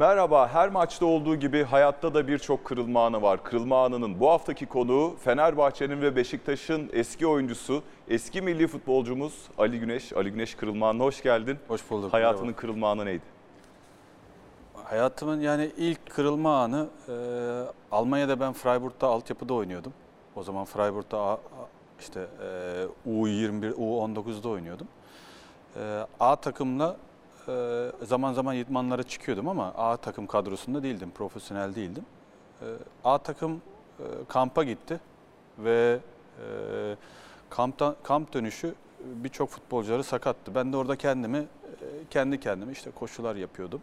Merhaba, her maçta olduğu gibi hayatta da birçok kırılma anı var. Kırılma anının bu haftaki konuğu Fenerbahçe'nin ve Beşiktaş'ın eski oyuncusu, eski milli futbolcumuz Ali Güneş. Ali Güneş kırılma anına hoş geldin. Hoş bulduk. Hayatının merhaba. kırılma anı neydi? Hayatımın yani ilk kırılma anı e, Almanya'da ben Freiburg'da altyapıda oynuyordum. O zaman Freiburg'da işte e, U21, U19'da oynuyordum. E, A takımla zaman zaman idmanlara çıkıyordum ama A takım kadrosunda değildim, profesyonel değildim. E, A takım e, kampa gitti ve e, kamptan, kamp dönüşü birçok futbolcuları sakattı. Ben de orada kendimi e, kendi kendime işte koşular yapıyordum.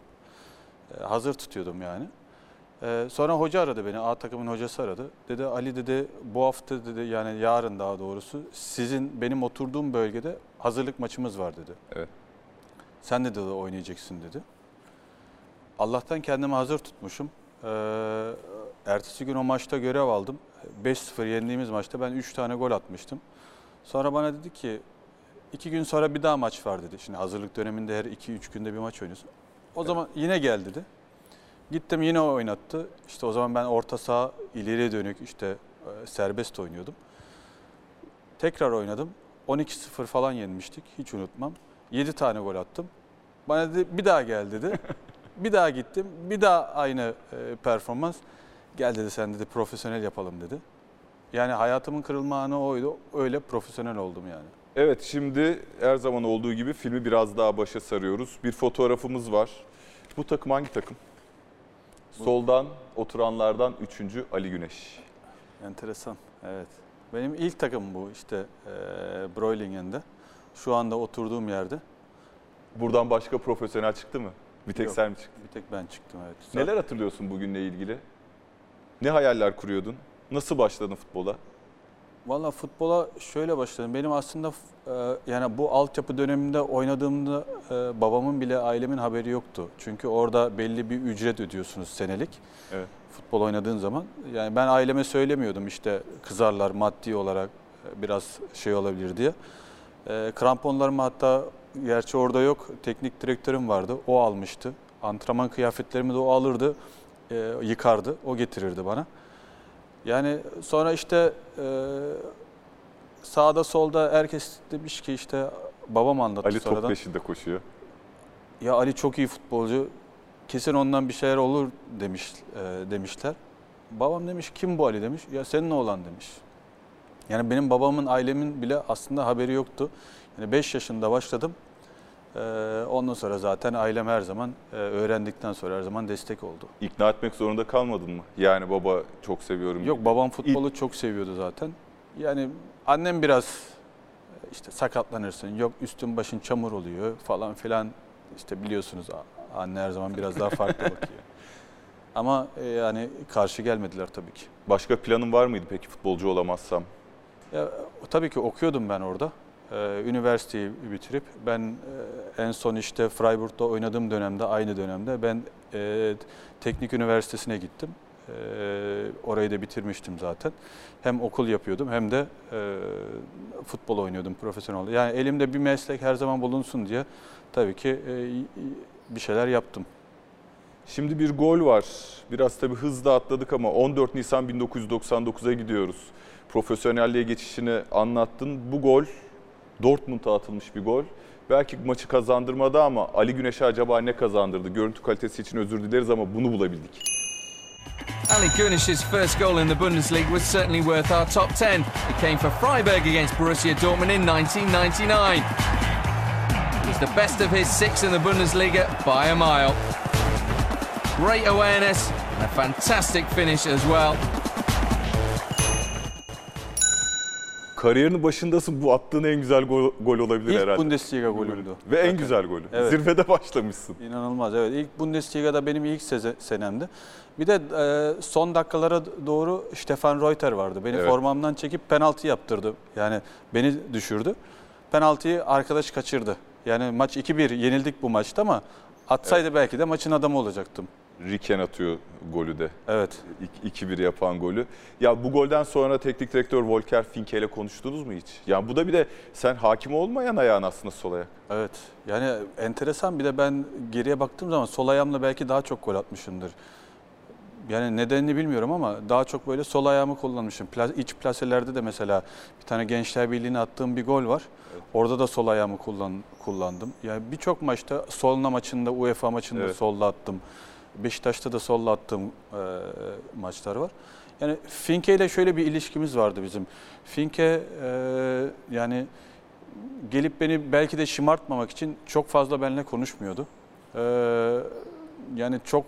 Hazır tutuyordum yani. Sonra hoca aradı beni, A takımın hocası aradı. Dedi Ali dedi bu hafta dedi yani yarın daha doğrusu sizin benim oturduğum bölgede hazırlık maçımız var dedi. Evet. Sen de dedi oynayacaksın dedi. Allah'tan kendimi hazır tutmuşum. Ee, ertesi gün o maçta görev aldım. 5-0 yendiğimiz maçta ben 3 tane gol atmıştım. Sonra bana dedi ki iki gün sonra bir daha maç var dedi. Şimdi hazırlık döneminde her 2-3 günde bir maç oynuyorsun. O zaman yine gel dedi. Gittim yine oynattı. İşte o zaman ben orta saha ileriye dönük işte e, serbest oynuyordum. Tekrar oynadım. 12-0 falan yenmiştik. Hiç unutmam. 7 tane gol attım. Bana dedi bir daha gel dedi. bir daha gittim. Bir daha aynı e, performans. Gel dedi sen dedi profesyonel yapalım dedi. Yani hayatımın kırılma anı oydu. Öyle profesyonel oldum yani. Evet, şimdi her zaman olduğu gibi filmi biraz daha başa sarıyoruz. Bir fotoğrafımız var. Bu takım hangi takım? Soldan oturanlardan üçüncü Ali Güneş. Enteresan. Evet. Benim ilk takım bu işte e, Broilingen'de. Şu anda oturduğum yerde. Buradan başka profesyonel çıktı mı? Bir tek Yok. sen mi çıktın? Bir tek ben çıktım evet. Neler hatırlıyorsun bugünle ilgili? Ne hayaller kuruyordun? Nasıl başladın futbola? Valla futbola şöyle başladım. Benim aslında e, yani bu altyapı döneminde oynadığımda e, babamın bile ailemin haberi yoktu. Çünkü orada belli bir ücret ödüyorsunuz senelik. Evet. Futbol oynadığın zaman. Yani ben aileme söylemiyordum işte kızarlar maddi olarak e, biraz şey olabilir diye. E, kramponlarımı hatta gerçi orada yok. Teknik direktörüm vardı. O almıştı. Antrenman kıyafetlerimi de o alırdı. e, yıkardı. O getirirdi bana. Yani sonra işte e, sağda solda herkes demiş ki işte babam anlattı Ali top sonradan. peşinde koşuyor. Ya Ali çok iyi futbolcu. Kesin ondan bir şeyler olur demiş e, demişler. Babam demiş kim bu Ali demiş. Ya senin oğlan demiş. Yani benim babamın ailemin bile aslında haberi yoktu. Yani 5 yaşında başladım. E, ondan sonra zaten ailem her zaman e, öğrendikten sonra her zaman destek oldu. İkna etmek zorunda kalmadın mı? Yani baba çok seviyorum. Yok babam futbolu çok seviyordu zaten. Yani annem biraz e, işte sakatlanırsın, yok üstün başın çamur oluyor falan filan. İşte biliyorsunuz anne her zaman biraz daha farklı bakıyor. Ama e, yani karşı gelmediler tabii ki. Başka planın var mıydı peki futbolcu olamazsam? Ya, tabii ki okuyordum ben orada. Ee, üniversiteyi bitirip ben e, en son işte Freiburg'da oynadığım dönemde aynı dönemde ben e, teknik üniversitesine gittim. E, orayı da bitirmiştim zaten. Hem okul yapıyordum hem de e, futbol oynuyordum profesyonel. Yani elimde bir meslek her zaman bulunsun diye tabii ki e, bir şeyler yaptım. Şimdi bir gol var. Biraz tabii hızlı atladık ama 14 Nisan 1999'a gidiyoruz. Profesyonelliğe geçişini anlattın. Bu gol Dortmund'a atılmış bir gol. Belki maçı kazandırmadı ama Ali Güneş'e acaba ne kazandırdı? Görüntü kalitesi için özür dileriz ama bunu bulabildik. Ali Gunish's first goal in the Bundesliga was certainly worth our top 10. It came for Freiburg against Borussia Dortmund in 1999. He's the best of his six in the Bundesliga by a mile. Great awareness and a fantastic finish as well. Kariyerinin başındasın. Bu attığın en güzel gol, gol olabilir İlk herhalde. Bundesliga golümdü. Ve en güzel golü. Evet. Zirvede başlamışsın. İnanılmaz evet. İlk Bundesliga'da benim ilk senemdi. Bir de e, son dakikalara doğru Stefan Reuter vardı. Beni Evet. formamdan çekip penaltı yaptırdı. Yani beni düşürdü. Penaltıyı arkadaş kaçırdı. Yani maç 2-1 yenildik bu maçta ama atsaydı belki de maçın adamı olacaktım. Riken atıyor golü de. Evet. İk- 2-1 yapan golü. Ya bu golden sonra teknik direktör Volker Finke ile konuştunuz mu hiç? Ya bu da bir de sen hakim olmayan ayağın aslında sol ayak. Evet. Yani enteresan bir de ben geriye baktığım zaman sol ayağımla belki daha çok gol atmışımdır. Yani nedenini bilmiyorum ama daha çok böyle sol ayağımı kullanmışım. Pla- iç plaselerde de mesela bir tane Gençler Birliği'ne attığım bir gol var. Orada da sol ayağımı kullan, kullandım. Yani birçok maçta Solna maçında, UEFA maçında Evet. solla attım. Beşiktaş'ta da solla attığım e, maçlar var. Yani Finke ile şöyle bir ilişkimiz vardı bizim. Finke e, yani gelip beni belki de şımartmamak için çok fazla benimle konuşmuyordu. Ee, yani çok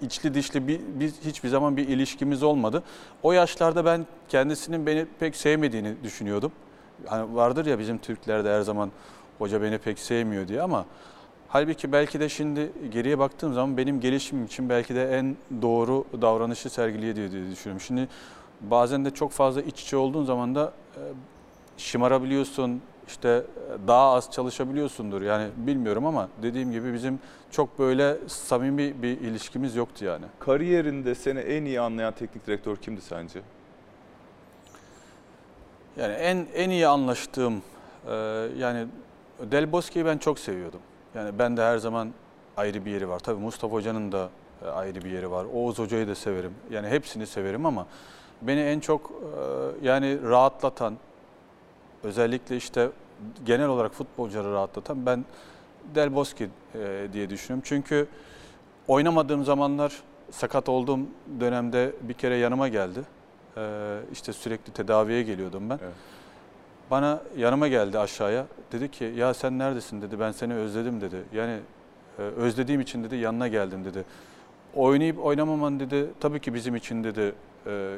içli dışlı bir, biz hiçbir zaman bir ilişkimiz olmadı. O yaşlarda ben kendisinin beni pek sevmediğini düşünüyordum. Hani vardır ya bizim Türklerde her zaman hoca beni pek sevmiyor diye ama halbuki belki de şimdi geriye baktığım zaman benim gelişimim için belki de en doğru davranışı sergiliyor diye, diye düşünüyorum. Şimdi bazen de çok fazla iç içe olduğun zaman da e, şımarabiliyorsun, işte e, daha az çalışabiliyorsundur. Yani bilmiyorum ama dediğim gibi bizim çok böyle samimi bir ilişkimiz yoktu yani. Kariyerinde seni en iyi anlayan teknik direktör kimdi sence? Yani en en iyi anlaştığım e, yani Del Bosque'yi ben çok seviyordum. Yani ben de her zaman ayrı bir yeri var. Tabii Mustafa Hoca'nın da e, ayrı bir yeri var. Oğuz Hoca'yı da severim. Yani hepsini severim ama beni en çok e, yani rahatlatan özellikle işte genel olarak futbolcuları rahatlatan ben Del Bosque e, diye düşünüyorum. Çünkü oynamadığım zamanlar sakat olduğum dönemde bir kere yanıma geldi. İşte sürekli tedaviye geliyordum ben. Evet. Bana yanıma geldi aşağıya. Dedi ki ya sen neredesin dedi. Ben seni özledim dedi. Yani e, özlediğim için dedi yanına geldim dedi. Oynayıp oynamaman dedi tabii ki bizim için dedi e,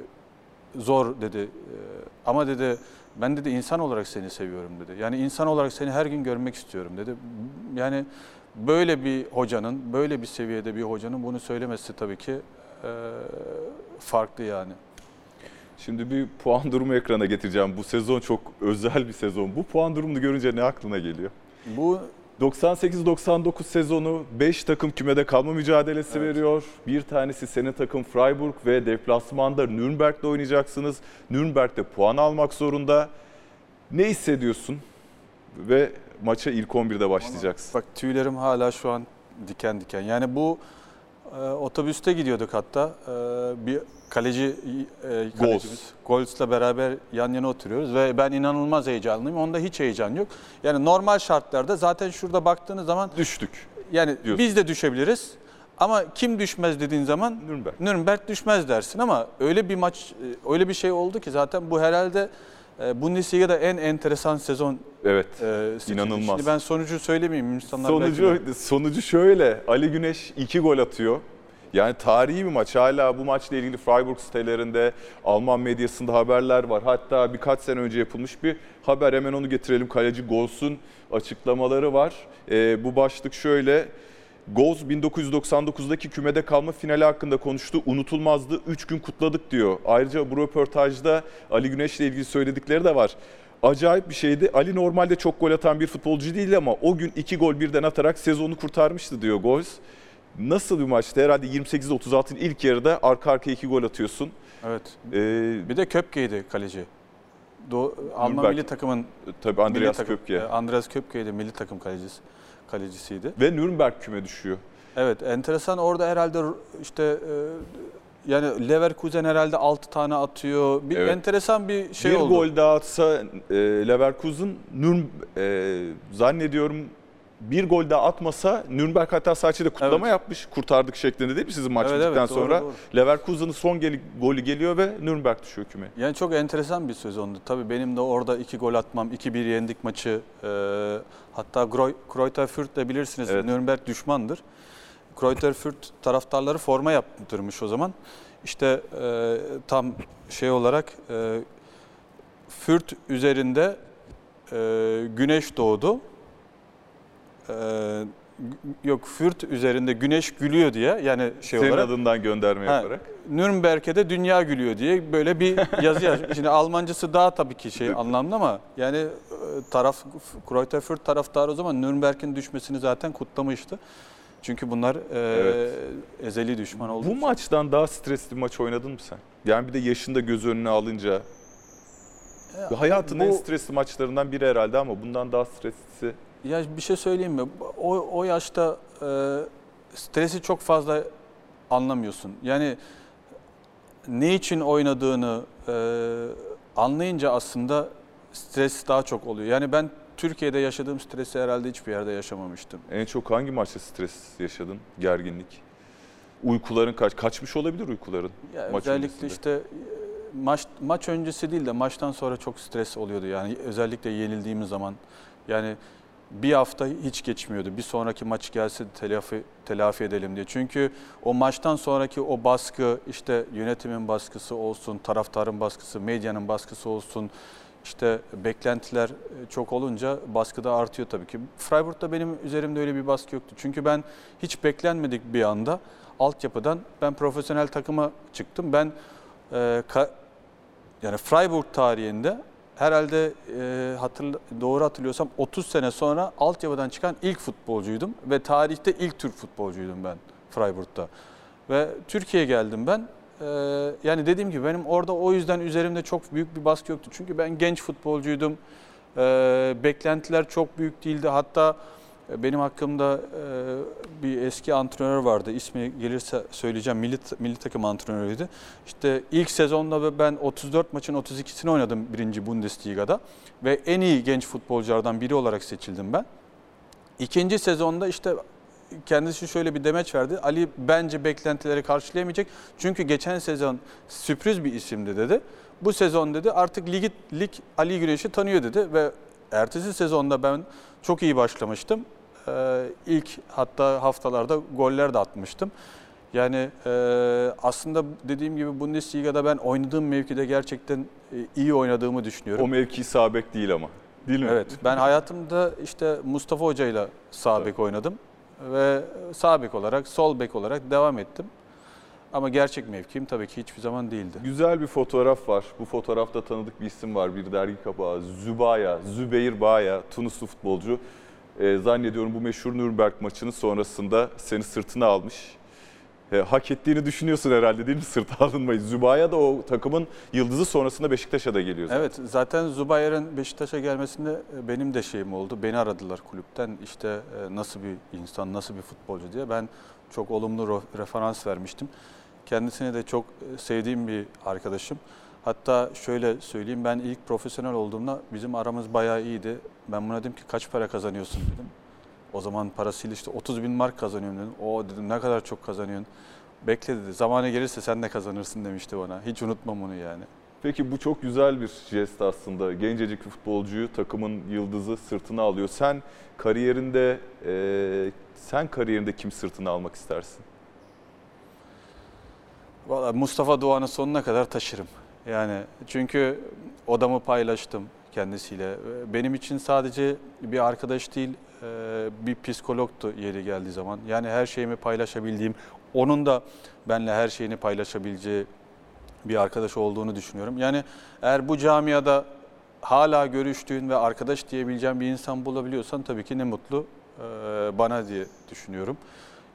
zor dedi. E, ama dedi ben dedi insan olarak seni seviyorum dedi. Yani insan olarak seni her gün görmek istiyorum dedi. Yani böyle bir hocanın, böyle bir seviyede bir hocanın bunu söylemesi tabii ki farklı yani. Şimdi bir puan durumu ekrana getireceğim. Bu sezon çok özel bir sezon. Bu puan durumunu görünce ne aklına geliyor? Bu 98-99 sezonu 5 takım kümede kalma mücadelesi Evet. veriyor. Bir tanesi senin takım Freiburg ve deplasmanda Nürnberg'de oynayacaksınız. Nürnberg'de puan almak zorunda. Ne hissediyorsun? Ve maça ilk 11'de başlayacaksın. Bak tüylerim hala şu an diken diken. Yani bu e, otobüste gidiyorduk hatta. E, bir kaleci e, Gols'la beraber yan yana oturuyoruz ve ben inanılmaz heyecanlıyım. Onda hiç heyecan yok. Yani normal şartlarda zaten şurada baktığınız zaman Düştük. yani Diyorsun. biz de düşebiliriz. Ama kim düşmez dediğin zaman Nürnberg. Nürnberg düşmez dersin ama öyle bir maç e, öyle bir şey oldu ki zaten bu herhalde e, Bundesliga'da en enteresan sezon Evet. e. İnanılmaz. Şimdi ben sonucu söylemeyeyim. İnsanlar belki Sonucu sonucu şöyle. Ali Güneş 2 gol atıyor. Yani tarihi bir maç. Hala bu maçla ilgili Freiburg sitelerinde, Alman medyasında haberler var. Hatta birkaç sene önce yapılmış bir haber. Hemen onu getirelim. Kaleci Gols'un açıklamaları var. Ee, bu başlık şöyle. Goz 1999'daki kümede kalma finali hakkında konuştu. Unutulmazdı. 3 gün kutladık diyor. Ayrıca bu röportajda Ali Güneş'le ilgili söyledikleri de var. Acayip bir şeydi. Ali normalde çok gol atan bir futbolcu değil ama o gün 2 gol birden atarak sezonu kurtarmıştı diyor Goz. Nasıl bir maçtı? Herhalde 28-36'ın ilk yarıda arka arkaya 2 gol atıyorsun. Evet. Ee, Bir de Köpke'ydi kaleci. Do Alman Nürnberg. milli takımın tabii milli Andreas takım, Köpke. e, Andreas Köpke'ydi milli takım kalecisi kalecisiydi. Ve Nürnberg küme düşüyor. Evet, enteresan orada herhalde işte e, yani Leverkusen herhalde 6 tane atıyor. Bir Evet. enteresan bir şey bir oldu. gol daha atsa e, Leverkusen, Nürn, e, zannediyorum bir gol daha atmasa Nürnberg hatta sadece de kutlama Evet. yapmış. Kurtardık şeklinde değil mi sizin maç Evet, bittikten evet, doğru, sonra? doğru. Leverkusen'ın son geli, golü geliyor ve Nürnberg düşüyor küme. Yani çok enteresan bir sezondu. Tabii benim de orada iki gol atmam, 2-1 yendik maçı. E, hatta Greuther Fürth de bilirsiniz Evet. Nürnberg düşmandır. Greuther Fürth taraftarları forma yaptırmış o zaman. İşte e, tam şey olarak e, Fürth üzerinde e, güneş doğdu. E, g- yok Fürth üzerinde güneş gülüyor diye yani şey Senin olarak. adından gönderme Ha, yaparak. Nürnberg'e de dünya gülüyor diye böyle bir yazı yazmış. Şimdi Almancası daha tabii ki şey anlamlı ama yani e, taraf Greuther Fürth taraftarı o zaman Nürnberg'in düşmesini zaten kutlamıştı. Çünkü bunlar e, Evet. ezeli düşman olduğu Bu maçtan daha stresli bir maç oynadın mı sen? Yani bir de yaşında göz önüne alınca. E, Hayatın bu- en stresli maçlarından biri herhalde ama bundan daha streslisi. Ya bir şey söyleyeyim mi? O, o yaşta e, stresi çok fazla anlamıyorsun. Yani ne için oynadığını e, anlayınca aslında stres daha çok oluyor. Yani ben Türkiye'de yaşadığım stresi herhalde hiçbir yerde yaşamamıştım. En çok hangi maçta stres yaşadın? Gerginlik. Uykuların kaç kaçmış olabilir uykuların. Ya Maç özellikle öncesinde. işte e, maç maç öncesi değil de maçtan sonra çok stres oluyordu yani özellikle yenildiğimiz zaman. Yani bir hafta hiç geçmiyordu. Bir sonraki maç gelse telafi telafi edelim diye. Çünkü o maçtan sonraki o baskı işte yönetimin baskısı olsun, taraftarın baskısı, medyanın baskısı olsun. işte beklentiler e, çok olunca baskı da artıyor tabii ki. Freiburg'da benim üzerimde öyle bir baskı yoktu. Çünkü ben hiç beklenmedik bir anda altyapıdan ben profesyonel takıma çıktım. Ben e, ka- yani Freiburg tarihinde herhalde e, hatırla, doğru hatırlıyorsam 30 sene sonra altyapıdan çıkan ilk futbolcuydum ve tarihte ilk Türk futbolcuydum ben Freiburg'da. Ve Türkiye'ye geldim ben. E, yani dediğim gibi benim orada o yüzden üzerimde çok büyük bir baskı yoktu. Çünkü ben genç futbolcuydum. E, beklentiler çok büyük değildi. Hatta benim hakkımda e, bir eski antrenör vardı. İsmi gelirse söyleyeceğim. Milli, milli takım antrenörüydü. İşte ilk sezonda ben 34 maçın 32'sini oynadım 1. Bundesliga'da. Ve en iyi genç futbolculardan biri olarak seçildim ben. İkinci sezonda işte kendisi şöyle bir demeç verdi. Ali bence beklentileri karşılayamayacak. Çünkü geçen sezon sürpriz bir isimdi dedi. Bu sezon dedi artık ligi, lig Ali Güneş'i tanıyor dedi ve ertesi sezonda ben çok iyi başlamıştım. Ee, ilk hatta haftalarda goller de atmıştım. Yani e, aslında dediğim gibi Bundesliga'da ben oynadığım mevkide gerçekten e, iyi oynadığımı düşünüyorum. O mevki sağ bek değil ama. Değil mi? Evet ben hayatımda işte Mustafa Hoca ile sağ bek oynadım ve sağ bek olarak sol bek olarak devam ettim. Ama gerçek mevkim tabii ki hiçbir zaman değildi. Güzel bir fotoğraf var. Bu fotoğrafta tanıdık bir isim var. Bir dergi kapağı. Zübaya, Zübeyir Baya, Tunuslu futbolcu. Ee, zannediyorum bu meşhur Nürnberg maçının sonrasında seni sırtına almış. Ee, hak ettiğini düşünüyorsun herhalde değil mi sırta alınmayı? Zübaya da o takımın yıldızı sonrasında Beşiktaş'a da geliyor. zaten. Evet zaten Zubayer'in Beşiktaş'a gelmesinde e, benim de şeyim oldu. Beni aradılar kulüpten işte e, nasıl bir insan, nasıl bir futbolcu diye. Ben çok olumlu referans vermiştim. Kendisine de çok e, sevdiğim bir arkadaşım. Hatta şöyle söyleyeyim ben ilk profesyonel olduğumda bizim aramız bayağı iyiydi. Ben buna dedim ki kaç para kazanıyorsun dedim. O zaman parasıyla işte 30 bin mark kazanıyorum dedim. O dedim ne kadar çok kazanıyorsun. Bekle dedi. Zamanı gelirse sen de kazanırsın demişti bana. Hiç unutmam onu yani. Peki bu çok güzel bir jest aslında. Gencecik bir futbolcuyu takımın yıldızı sırtına alıyor. Sen kariyerinde e, sen kariyerinde kim sırtına almak istersin? Valla Mustafa Doğan'ı sonuna kadar taşırım. Yani çünkü odamı paylaştım kendisiyle. Benim için sadece bir arkadaş değil, e, bir psikologtu yeri geldiği zaman. Yani her şeyimi paylaşabildiğim, onun da benimle her şeyini paylaşabileceği bir arkadaş olduğunu düşünüyorum. Yani eğer bu camiada hala görüştüğün ve arkadaş diyebileceğin bir insan bulabiliyorsan tabii ki ne mutlu e, bana diye düşünüyorum.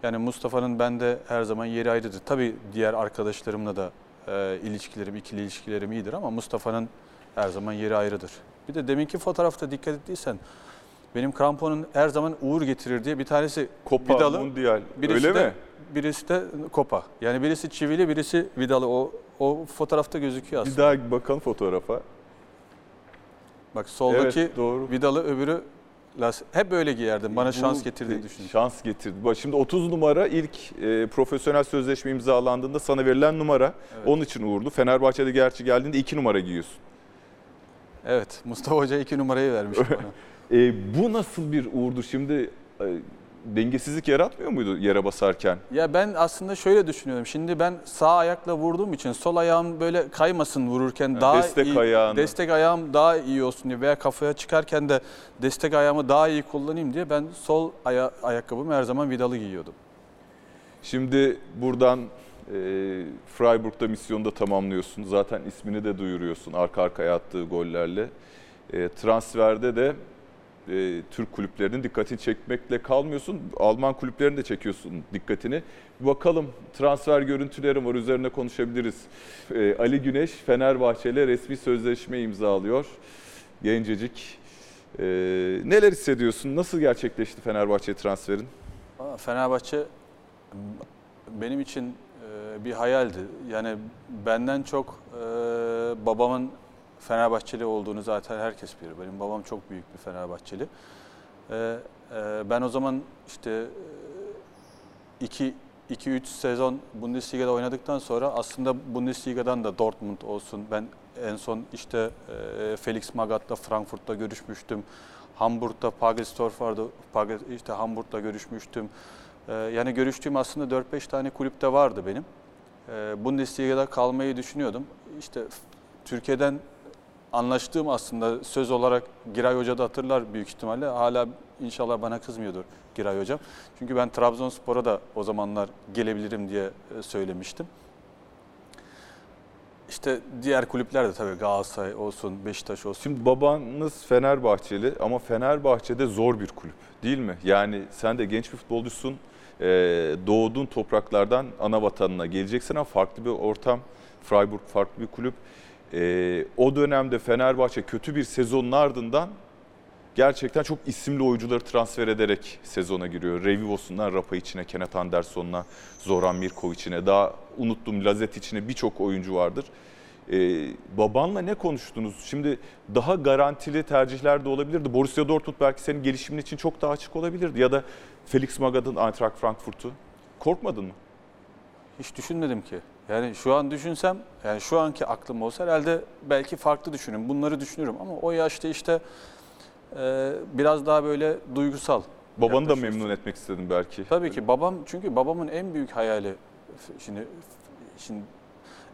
Yani Mustafa'nın bende her zaman yeri ayrıdır. Tabii diğer arkadaşlarımla da e, ilişkilerim, ikili ilişkilerim iyidir ama Mustafa'nın her zaman yeri ayrıdır. Bir de deminki fotoğrafta dikkat ettiysen benim kramponun her zaman uğur getirir diye bir tanesi Copa vidalı, Mundial. birisi Öyle de, mi? Birisi de kopa. Yani birisi çivili, birisi vidalı. O o fotoğrafta gözüküyor Bir aslında. daha bakalım fotoğrafa. Bak soldaki Evet, doğru. vidalı, öbürü las. Hep böyle giyerdim. Bana şans getirdiğini de- düşünüyorum. Şans getirdi. Bak şimdi 30 numara ilk e, profesyonel sözleşme imzalandığında sana verilen numara. Evet. Onun için uğurlu. Fenerbahçe'de gerçi geldiğinde 2 numara giyiyorsun. Evet, Mustafa Hoca iki numarayı vermişti bana. E, bu nasıl bir uğurdu şimdi? e, dengesizlik yaratmıyor muydu yere basarken? Ya ben aslında şöyle düşünüyorum. Şimdi ben sağ ayakla vurduğum için sol ayağım böyle kaymasın vururken daha destek iyi ayağını. destek ayağım daha iyi olsun diye veya kafaya çıkarken de destek ayağımı daha iyi kullanayım diye ben sol aya ayakkabımı her zaman vidalı giyiyordum. Şimdi buradan e, Freiburg'da misyonu da tamamlıyorsun. Zaten ismini de duyuruyorsun arka arkaya attığı gollerle. E, transferde de e, Türk kulüplerinin dikkatini çekmekle kalmıyorsun. Alman kulüplerini de çekiyorsun dikkatini. Bakalım transfer görüntülerim var üzerine konuşabiliriz. E, Ali Güneş Fenerbahçe ile resmi sözleşme imzalıyor. Gencecik. E, neler hissediyorsun? Nasıl gerçekleşti Fenerbahçe transferin? Fenerbahçe benim için e, bir hayaldi. Yani benden çok e, babamın Fenerbahçeli olduğunu zaten herkes bilir. Benim babam çok büyük bir Fenerbahçeli. E, e, ben o zaman işte 2 2-3 sezon Bundesliga'da oynadıktan sonra aslında Bundesliga'dan da Dortmund olsun. Ben en son işte e, Felix Magath'la Frankfurt'ta görüşmüştüm. Hamburg'da Pagelsdorf vardı. İşte Hamburg'da görüşmüştüm. E, yani görüştüğüm aslında 4-5 tane kulüpte vardı benim. E, Bundesliga'da kalmayı düşünüyordum. İşte Türkiye'den anlaştığım aslında söz olarak Giray Hoca da hatırlar büyük ihtimalle. Hala inşallah bana kızmıyordur Giray Hocam. Çünkü ben Trabzonspor'a da o zamanlar gelebilirim diye e, söylemiştim. İşte diğer kulüpler de tabii Galatasaray olsun, Beşiktaş olsun. Şimdi babanız Fenerbahçeli ama Fenerbahçe'de zor bir kulüp değil mi? Yani sen de genç bir futbolcusun. Ee, doğduğun topraklardan ana vatanına geleceksin ama farklı bir ortam. Freiburg farklı bir kulüp. Ee, o dönemde Fenerbahçe kötü bir sezonun ardından gerçekten çok isimli oyuncuları transfer ederek sezona giriyor. Revivos'undan Rapa içine, Kenneth Anderson'la, Zoran Mirkovic'ine, daha unuttum Lazet içine birçok oyuncu vardır. Ee, babanla ne konuştunuz? Şimdi daha garantili tercihler de olabilirdi. Borussia Dortmund belki senin gelişimin için çok daha açık olabilirdi. Ya da Felix Magath'ın Eintracht Frankfurt'u. Korkmadın mı? Hiç düşünmedim ki. Yani şu an düşünsem, yani şu anki aklım olsa herhalde belki farklı düşünürüm. Bunları düşünürüm ama o yaşta işte e, biraz daha böyle duygusal. Babanı da memnun etmek istedim belki. Tabii ki babam çünkü babamın en büyük hayali şimdi şimdi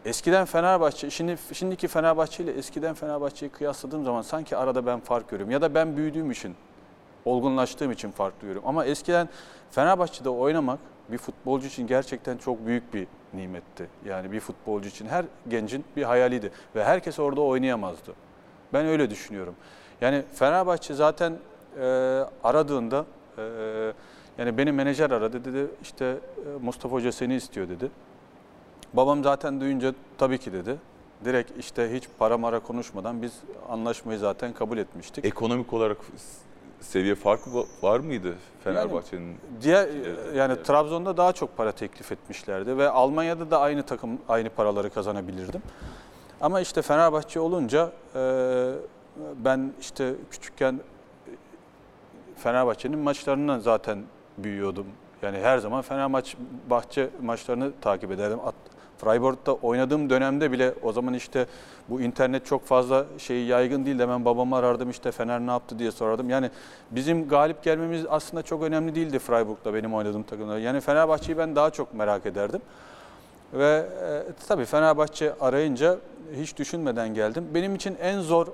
eskiden Fenerbahçe şimdi şimdiki Fenerbahçe ile eskiden Fenerbahçe'yi kıyasladığım zaman sanki arada ben fark görüyorum ya da ben büyüdüğüm için olgunlaştığım için fark duyuyorum. Ama eskiden Fenerbahçe'de oynamak bir futbolcu için gerçekten çok büyük bir nimetti. Yani bir futbolcu için her gencin bir hayaliydi ve herkes orada oynayamazdı. Ben öyle düşünüyorum. Yani Fenerbahçe zaten e, aradığında e, yani beni menajer aradı dedi işte e, Mustafa Hoca seni istiyor dedi. Babam zaten duyunca tabii ki dedi. Direkt işte hiç para mara konuşmadan biz anlaşmayı zaten kabul etmiştik. Ekonomik olarak seviye farkı va- var mıydı Fenerbahçe'nin? Diğer Evet, yani evet. Trabzon'da daha çok para teklif etmişlerdi ve Almanya'da da aynı takım aynı paraları kazanabilirdim. Ama işte Fenerbahçe olunca e, ben işte küçükken e, Fenerbahçe'nin maçlarından zaten büyüyordum. Yani her zaman Fenerbahçe maçlarını takip ederdim. Freiburg'da oynadığım dönemde bile o zaman işte bu internet çok fazla şey yaygın değil. Hemen babamı arardım işte Fener ne yaptı diye sorardım. Yani bizim galip gelmemiz aslında çok önemli değildi Freiburg'da benim oynadığım takımda. Yani Fenerbahçe'yi ben daha çok merak ederdim. Ve e, tabii Fenerbahçe arayınca hiç düşünmeden geldim. Benim için en zor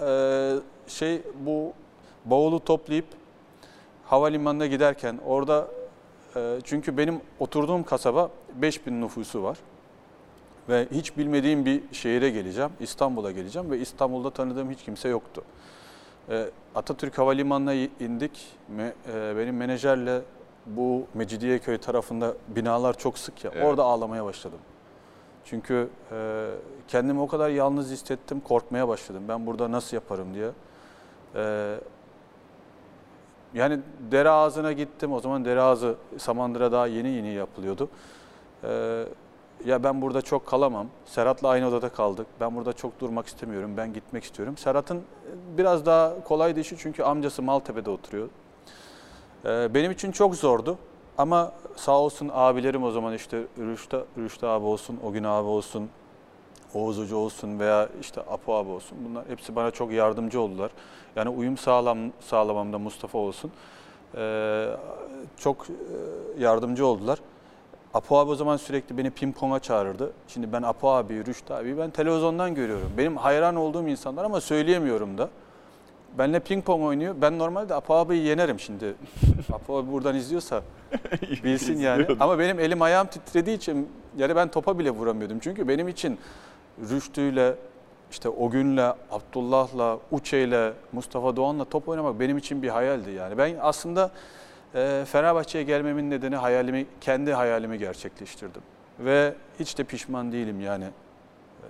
e, şey bu bavulu toplayıp havalimanına giderken orada e, çünkü benim oturduğum kasaba 5000 nüfusu var. Ve hiç bilmediğim bir şehire geleceğim, İstanbul'a geleceğim ve İstanbul'da tanıdığım hiç kimse yoktu. E, Atatürk Havalimanı'na indik. E, benim menajerle bu Mecidiyeköy tarafında binalar çok sık ya. Evet. Orada ağlamaya başladım. Çünkü e, kendimi o kadar yalnız hissettim, korkmaya başladım. Ben burada nasıl yaparım diye. E, yani dere ağzına gittim. O zaman dere ağzı Samandıra daha yeni yeni yapılıyordu. E, ya ben burada çok kalamam. Serhat'la aynı odada kaldık. Ben burada çok durmak istemiyorum. Ben gitmek istiyorum. Serhat'ın biraz daha kolaydı işi çünkü amcası Maltepe'de oturuyor. Ee, benim için çok zordu. Ama sağ olsun abilerim o zaman işte Rüştü, Rüştü abi olsun, o gün abi olsun, Oğuz Hoca olsun veya işte Apo abi olsun. Bunlar hepsi bana çok yardımcı oldular. Yani uyum sağlam, sağlamamda Mustafa olsun. Ee, çok e, yardımcı oldular. Apo abi o zaman sürekli beni ping-pong'a çağırırdı. Şimdi ben Apo abi, Rüştü abi ben televizyondan görüyorum. Benim hayran olduğum insanlar ama söyleyemiyorum da. Benle ping-pong oynuyor. Ben normalde Apo abiyi yenerim şimdi. Apo abi buradan izliyorsa bilsin yani. Ama benim elim ayağım titrediği için yani ben topa bile vuramıyordum. Çünkü benim için Rüştü'yle işte o günle, Abdullah'la, Uçe'yle, Mustafa Doğan'la top oynamak benim için bir hayaldi yani. Ben aslında e, Fenerbahçe'ye gelmemin nedeni hayalimi, kendi hayalimi gerçekleştirdim. Ve hiç de pişman değilim yani.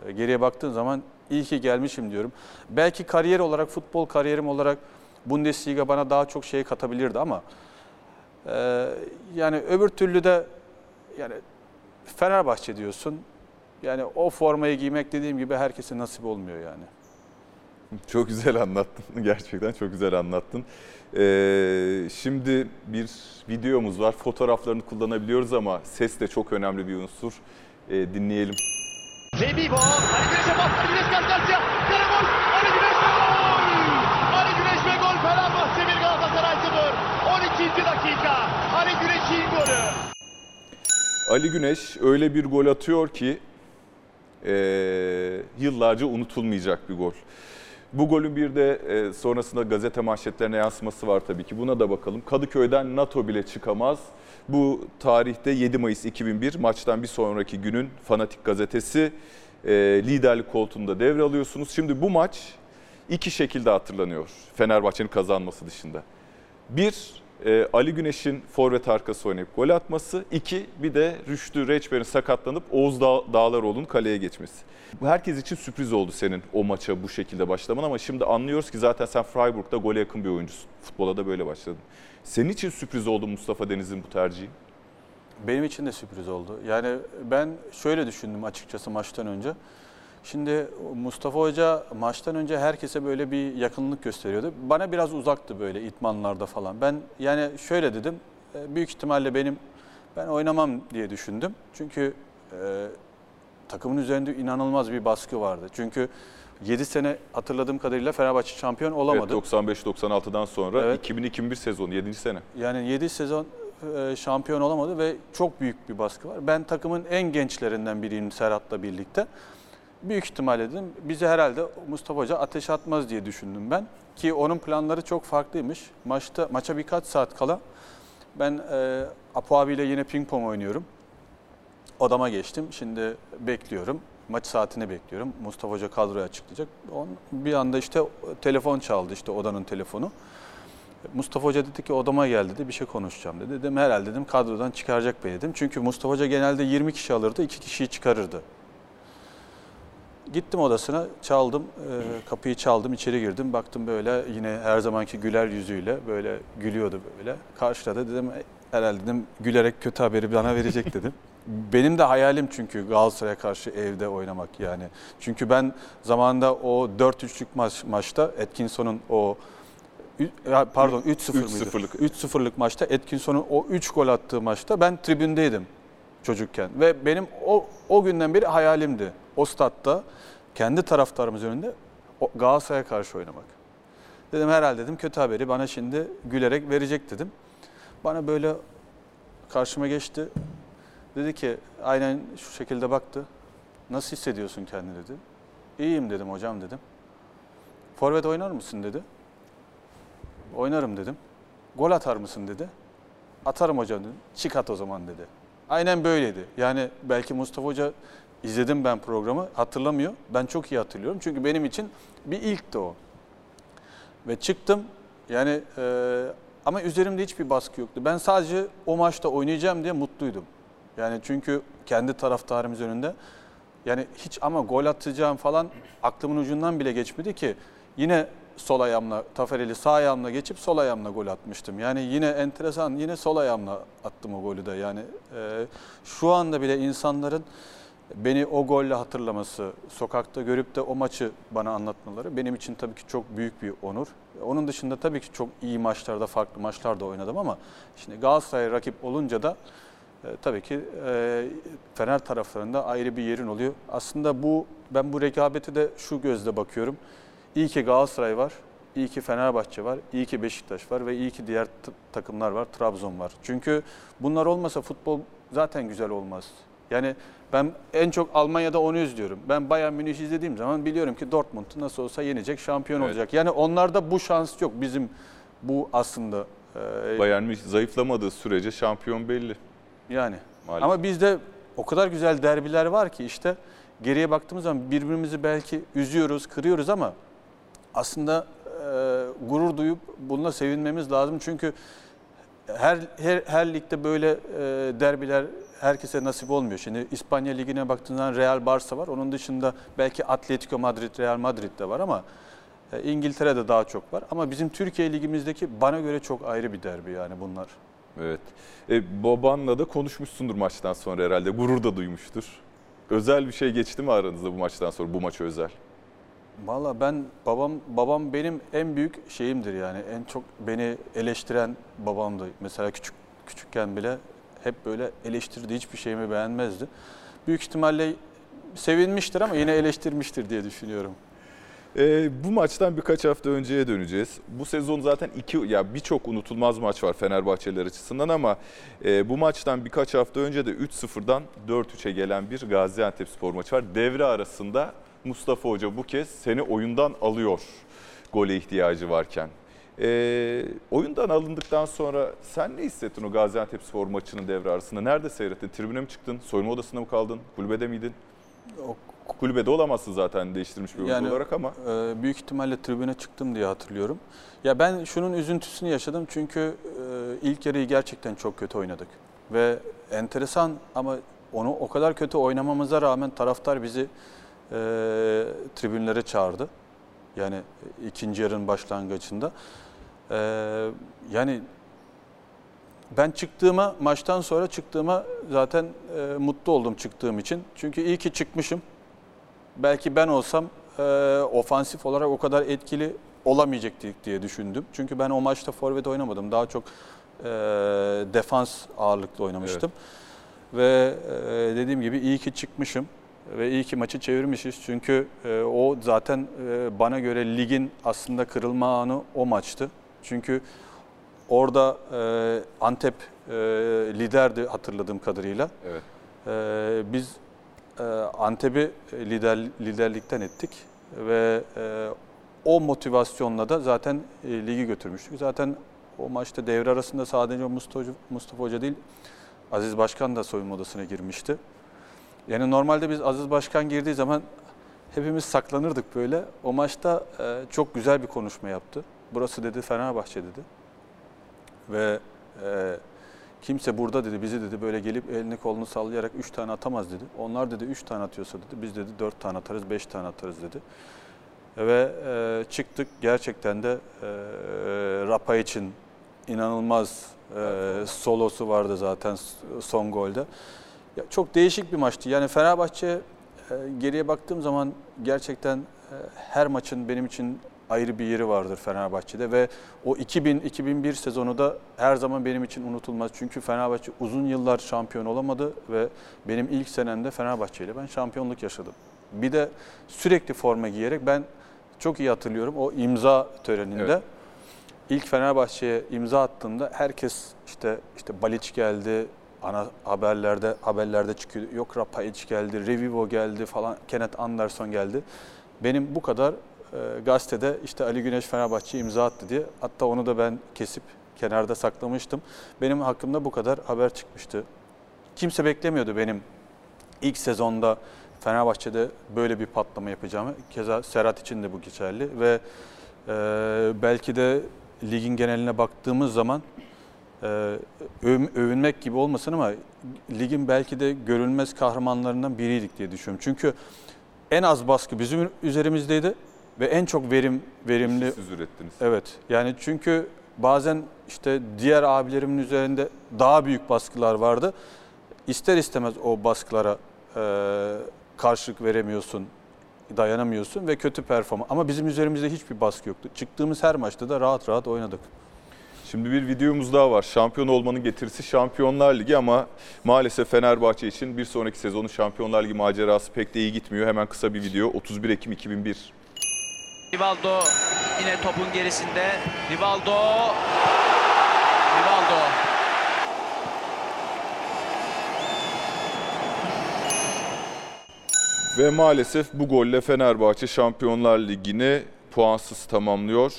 E, geriye baktığın zaman iyi ki gelmişim diyorum. Belki kariyer olarak, futbol kariyerim olarak Bundesliga bana daha çok şey katabilirdi ama e, yani öbür türlü de yani Fenerbahçe diyorsun. Yani o formayı giymek dediğim gibi herkese nasip olmuyor yani. Çok güzel anlattın. Gerçekten çok güzel anlattın. Ee, şimdi bir videomuz var. Fotoğraflarını kullanabiliyoruz ama ses de çok önemli bir unsur. Ee, dinleyelim. Revivo, Ali Güneş'e bas, Ali Güneş karşı karşıya. Kale gol, Ali Güneş ve gol! Ali Güneş ve gol, Fenerbahçe 1 Galatasaray 0. 12. dakika, Ali Güneş'in golü. Ali Güneş öyle bir gol atıyor ki eee, yıllarca unutulmayacak bir gol. Bu golün bir de e, sonrasında gazete manşetlerine yansıması var tabii ki. Buna da bakalım. Kadıköy'den NATO bile çıkamaz. Bu tarihte 7 Mayıs 2001 maçtan bir sonraki günün Fanatik gazetesi e, liderlik koltuğunda devralıyorsunuz. Şimdi bu maç iki şekilde hatırlanıyor Fenerbahçe'nin kazanması dışında. Bir, e, Ali Güneş'in forvet arkası oynayıp gol atması. İki, bir de Rüştü Reçber'in sakatlanıp Oğuz Dağ, Dağlaroğlu'nun kaleye geçmesi. Bu herkes için sürpriz oldu senin o maça bu şekilde başlaman ama şimdi anlıyoruz ki zaten sen Freiburg'da gole yakın bir oyuncusun. Futbola da böyle başladın. Senin için sürpriz oldu Mustafa Deniz'in bu tercihi. Benim için de sürpriz oldu. Yani ben şöyle düşündüm açıkçası maçtan önce. Şimdi Mustafa Hoca maçtan önce herkese böyle bir yakınlık gösteriyordu. Bana biraz uzaktı böyle itmanlarda falan. Ben yani şöyle dedim. e, Büyük ihtimalle benim ben oynamam diye düşündüm. Çünkü e, takımın üzerinde inanılmaz bir baskı vardı. Çünkü 7 sene hatırladığım kadarıyla Fenerbahçe şampiyon olamadı. Evet, 95-96'dan sonra Evet. 2000-2001 sezonu 7. sene. Yani 7 sezon e, şampiyon olamadı ve çok büyük bir baskı var. Ben takımın en gençlerinden biriyim Serhat'la birlikte. Büyük ihtimalle dedim bize herhalde Mustafa Hoca ateş atmaz diye düşündüm ben. Ki onun planları çok farklıymış. Maçta maça birkaç saat kala ben e, Apo abiyle yine ping pong oynuyorum. Odama geçtim. Şimdi bekliyorum. Maç saatini bekliyorum. Mustafa Hoca kadroyu açıklayacak. On, bir anda işte telefon çaldı işte odanın telefonu. Mustafa Hoca dedi ki odama gel dedi bir şey konuşacağım dedi. Dedim herhalde dedim kadrodan çıkaracak beni dedim. Çünkü Mustafa Hoca genelde 20 kişi alırdı 2 kişiyi çıkarırdı. Gittim odasına çaldım e, kapıyı çaldım içeri girdim baktım böyle yine her zamanki güler yüzüyle böyle gülüyordu böyle. Karşıladı dedim "E, herhalde dedim gülerek kötü haberi bana verecek dedim. Benim de hayalim çünkü Galatasaray'a karşı evde oynamak yani. Çünkü ben zamanında o 4-3'lük maç, maçta Atkinson'un o pardon 3-0 mıydı? 3-0'lık. 3-0'lık maçta Atkinson'un o 3 gol attığı maçta ben tribündeydim çocukken. Ve benim o, o günden beri hayalimdi. O statta kendi taraftarımız önünde Galatasaray'a karşı oynamak. Dedim herhalde dedim kötü haberi bana şimdi gülerek verecek dedim. Bana böyle karşıma geçti. Dedi ki aynen şu şekilde baktı. Nasıl hissediyorsun kendini dedi. İyiyim dedim hocam dedim. Forvet oynar mısın dedi. Oynarım dedim. Gol atar mısın dedi. Atarım hocam dedim. Çık at o zaman dedi. Aynen böyleydi. Yani belki Mustafa Hoca izledim ben programı hatırlamıyor. Ben çok iyi hatırlıyorum. Çünkü benim için bir ilkti o. Ve çıktım. Yani e, ama üzerimde hiçbir baskı yoktu. Ben sadece o maçta oynayacağım diye mutluydum. Yani çünkü kendi taraftarımız önünde yani hiç ama gol atacağım falan aklımın ucundan bile geçmedi ki yine sol ayağımla Tafereli sağ ayağımla geçip sol ayağımla gol atmıştım. Yani yine enteresan yine sol ayağımla attım o golü de. Yani e, şu anda bile insanların beni o golle hatırlaması, sokakta görüp de o maçı bana anlatmaları benim için tabii ki çok büyük bir onur. Onun dışında tabii ki çok iyi maçlarda, farklı maçlarda oynadım ama şimdi Galatasaray rakip olunca da e, tabii ki e, Fener taraflarında ayrı bir yerin oluyor. Aslında bu ben bu rekabeti de şu gözle bakıyorum. İyi ki Galatasaray var, iyi ki Fenerbahçe var, iyi ki Beşiktaş var ve iyi ki diğer takımlar var, Trabzon var. Çünkü bunlar olmasa futbol zaten güzel olmaz. Yani ben en çok Almanya'da onu izliyorum. Ben Bayern Münih izlediğim zaman biliyorum ki Dortmund nasıl olsa yenecek, şampiyon Evet. olacak. Yani onlarda bu şans yok. Bizim bu aslında e, Bayern Münih zayıflamadığı sürece şampiyon belli. yani. Maalesef. Ama bizde o kadar güzel derbiler var ki işte geriye baktığımız zaman birbirimizi belki üzüyoruz, kırıyoruz ama aslında e, gurur duyup bununla sevinmemiz lazım. Çünkü her her, her ligde böyle e, derbiler herkese nasip olmuyor. Şimdi İspanya Ligi'ne baktığında Real Barça var. Onun dışında belki Atletico Madrid, Real Madrid de var ama e, İngiltere'de daha çok var. Ama bizim Türkiye Ligimizdeki bana göre çok ayrı bir derbi yani bunlar. Evet. E, babanla da konuşmuşsundur maçtan sonra herhalde. Gurur da duymuştur. Özel bir şey geçti mi aranızda bu maçtan sonra? Bu maç özel. Valla ben babam babam benim en büyük şeyimdir yani en çok beni eleştiren babamdı. Mesela küçük küçükken bile hep böyle eleştirdi hiçbir şeyimi beğenmezdi. Büyük ihtimalle sevinmiştir ama yine eleştirmiştir diye düşünüyorum. E, bu maçtan birkaç hafta önceye döneceğiz. Bu sezon zaten iki ya birçok unutulmaz maç var Fenerbahçeliler açısından ama e, bu maçtan birkaç hafta önce de 3-0'dan 4-3'e gelen bir Gaziantepspor maçı var. Devre arasında Mustafa Hoca bu kez seni oyundan alıyor gole ihtiyacı varken. E, oyundan alındıktan sonra sen ne hissettin o Gaziantepspor maçının devre arasında? Nerede seyrettin? Tribüne mi çıktın? Soyunma odasında mı kaldın? Kulübede miydin? O Kulübede olamazsın zaten değiştirmiş bir oyuncu Yani- olarak ama. Ee, büyük ihtimalle tribüne çıktım diye hatırlıyorum. Ya ben şunun üzüntüsünü yaşadım çünkü e, ilk yarıyı gerçekten çok kötü oynadık. Ve enteresan ama onu o kadar kötü oynamamıza rağmen taraftar bizi e, tribünlere çağırdı. Yani ikinci yarının başlangıcında. E, yani ben çıktığıma, maçtan sonra çıktığıma zaten e, mutlu oldum çıktığım için. Çünkü iyi ki çıkmışım belki ben olsam e, ofansif olarak o kadar etkili olamayacaktık diye düşündüm. Çünkü ben o maçta forvet oynamadım. Daha çok e, defans ağırlıklı oynamıştım. Ve e, dediğim gibi iyi ki çıkmışım ve iyi ki maçı çevirmişiz. Çünkü e, o zaten e, bana göre ligin aslında kırılma anı o maçtı. Çünkü orada e, Antep e, liderdi hatırladığım kadarıyla. Evet. Ee, biz e, Antep'i lider liderlikten ettik ve e, o motivasyonla da zaten e, ligi götürmüştük. Zaten o maçta devre arasında sadece Mustafa Hoca değil, Aziz Başkan da soyunma odasına girmişti. Yani normalde biz Aziz Başkan girdiği zaman hepimiz saklanırdık böyle. O maçta e, çok güzel bir konuşma yaptı. Burası dedi Fenerbahçe dedi. Ve e, kimse burada dedi bizi dedi böyle gelip elini kolunu sallayarak 3 tane atamaz dedi. Onlar dedi 3 tane atıyorsa dedi biz dedi 4 tane atarız 5 tane atarız dedi. Ve e, çıktık gerçekten de e, Rapa için inanılmaz e, solosu vardı zaten son golde. Ya, çok değişik bir maçtı. Yani Fenerbahçe e, geriye baktığım zaman gerçekten e, her maçın benim için ayrı bir yeri vardır Fenerbahçe'de ve o 2000-2001 sezonu da her zaman benim için unutulmaz. Çünkü Fenerbahçe uzun yıllar şampiyon olamadı ve benim ilk senemde Fenerbahçe ile ben şampiyonluk yaşadım. Bir de sürekli forma giyerek ben çok iyi hatırlıyorum o imza töreninde. Evet. İlk Fenerbahçe'ye imza attığımda herkes işte işte Baliç geldi, ana haberlerde haberlerde çıkıyor. Yok Rapayic geldi, Revivo geldi falan, Kenneth Anderson geldi. Benim bu kadar e, gazetede işte Ali Güneş Fenerbahçe imza attı diye. Hatta onu da ben kesip kenarda saklamıştım. Benim hakkımda bu kadar haber çıkmıştı. Kimse beklemiyordu benim ilk sezonda Fenerbahçe'de böyle bir patlama yapacağımı. Keza Serhat için de bu geçerli ve e, belki de ligin geneline baktığımız zaman övünmek gibi olmasın ama ligin belki de görülmez kahramanlarından biriydik diye düşünüyorum. Çünkü en az baskı bizim üzerimizdeydi ve en çok verim verimli Siz ürettiniz. Evet. Yani çünkü bazen işte diğer abilerimin üzerinde daha büyük baskılar vardı. İster istemez o baskılara e, karşılık veremiyorsun, dayanamıyorsun ve kötü performans. Ama bizim üzerimizde hiçbir baskı yoktu. Çıktığımız her maçta da rahat rahat oynadık. Şimdi bir videomuz daha var. Şampiyon olmanın getirisi Şampiyonlar Ligi ama maalesef Fenerbahçe için bir sonraki sezonun Şampiyonlar Ligi macerası pek de iyi gitmiyor. Hemen kısa bir video. 31 Ekim 2001. Rivaldo yine topun gerisinde. Rivaldo. Rivaldo. Ve maalesef bu golle Fenerbahçe Şampiyonlar Ligi'ni puansız tamamlıyor.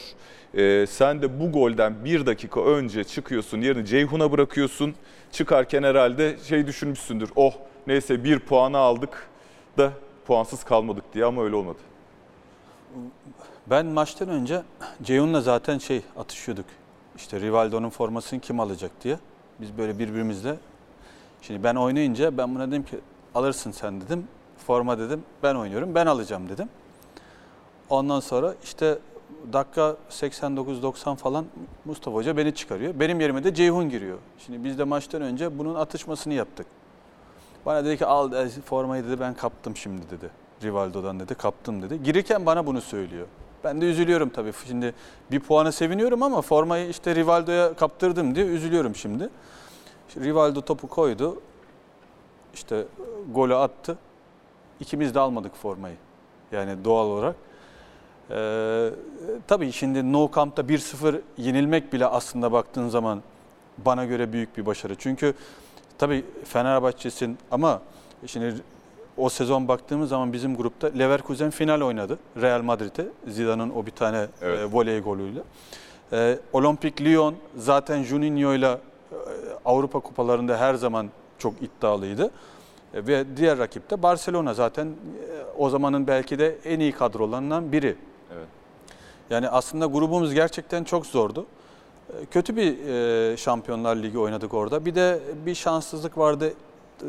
Ee, sen de bu golden bir dakika önce çıkıyorsun, yerini Ceyhun'a bırakıyorsun. Çıkarken herhalde şey düşünmüşsündür, oh neyse bir puanı aldık da puansız kalmadık diye ama öyle olmadı. Ben maçtan önce Ceyhun'la zaten şey atışıyorduk. İşte Rivaldo'nun formasını kim alacak diye. Biz böyle birbirimizle. Şimdi ben oynayınca ben buna dedim ki alırsın sen dedim. Forma dedim ben oynuyorum ben alacağım dedim. Ondan sonra işte dakika 89-90 falan Mustafa Hoca beni çıkarıyor. Benim yerime de Ceyhun giriyor. Şimdi biz de maçtan önce bunun atışmasını yaptık. Bana dedi ki al formayı dedi ben kaptım şimdi dedi. Rivaldo'dan dedi kaptım dedi. Girirken bana bunu söylüyor. Ben de üzülüyorum tabii. Şimdi bir puana seviniyorum ama formayı işte Rivaldo'ya kaptırdım diye üzülüyorum şimdi. Rivaldo topu koydu. İşte golü attı. İkimiz de almadık formayı. Yani doğal olarak. Ee, tabii şimdi No Camp'ta 1-0 yenilmek bile aslında baktığın zaman bana göre büyük bir başarı. Çünkü tabii Fenerbahçe'sin ama şimdi o sezon baktığımız zaman bizim grupta Leverkusen final oynadı. Real Madrid'e Zidane'ın o bir tane Evet. e, voley golüyle. E, Olimpik Lyon zaten Juninho'yla e, Avrupa kupalarında her zaman çok iddialıydı. E, ve diğer rakip de Barcelona zaten e, o zamanın belki de en iyi kadrolarından biri. Evet. Yani aslında grubumuz gerçekten çok zordu. E, Kötü bir e, Şampiyonlar Ligi oynadık orada. Bir de bir şanssızlık vardı.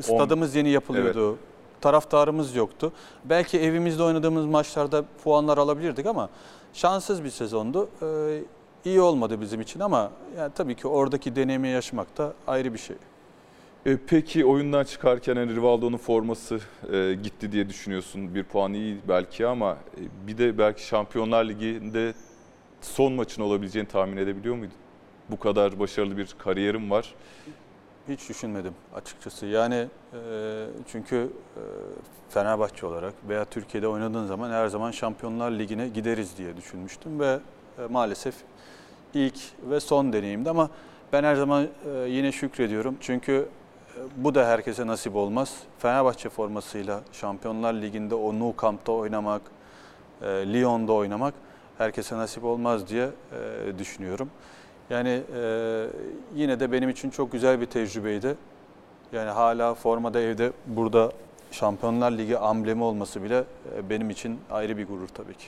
Stadımız yeni yapılıyordu. Taraftarımız yoktu. Belki evimizde oynadığımız maçlarda puanlar alabilirdik ama şanssız bir sezondu. E, iyi olmadı bizim için ama yani tabii ki oradaki deneyimi yaşamak da ayrı bir şey. E, peki oyundan çıkarken hani Rivaldo'nun forması e, gitti diye düşünüyorsun. Bir puan iyi belki ama e, bir de belki Şampiyonlar Ligi'nde son maçın olabileceğini tahmin edebiliyor muydun? Bu kadar başarılı bir kariyerim var. Hiç düşünmedim açıkçası. Yani e, çünkü e, Fenerbahçe olarak veya Türkiye'de oynadığın zaman her zaman Şampiyonlar Ligi'ne gideriz diye düşünmüştüm ve e, maalesef ilk ve son deneyimdi ama ben her zaman e, yine şükrediyorum. Çünkü bu da herkese nasip olmaz. Fenerbahçe formasıyla Şampiyonlar Ligi'nde o Nou Camp'ta oynamak, e, Lyon'da oynamak herkese nasip olmaz diye e, düşünüyorum. Yani e, yine de benim için çok güzel bir tecrübeydi. Yani hala formada evde burada Şampiyonlar Ligi amblemi olması bile benim için ayrı bir gurur tabii ki.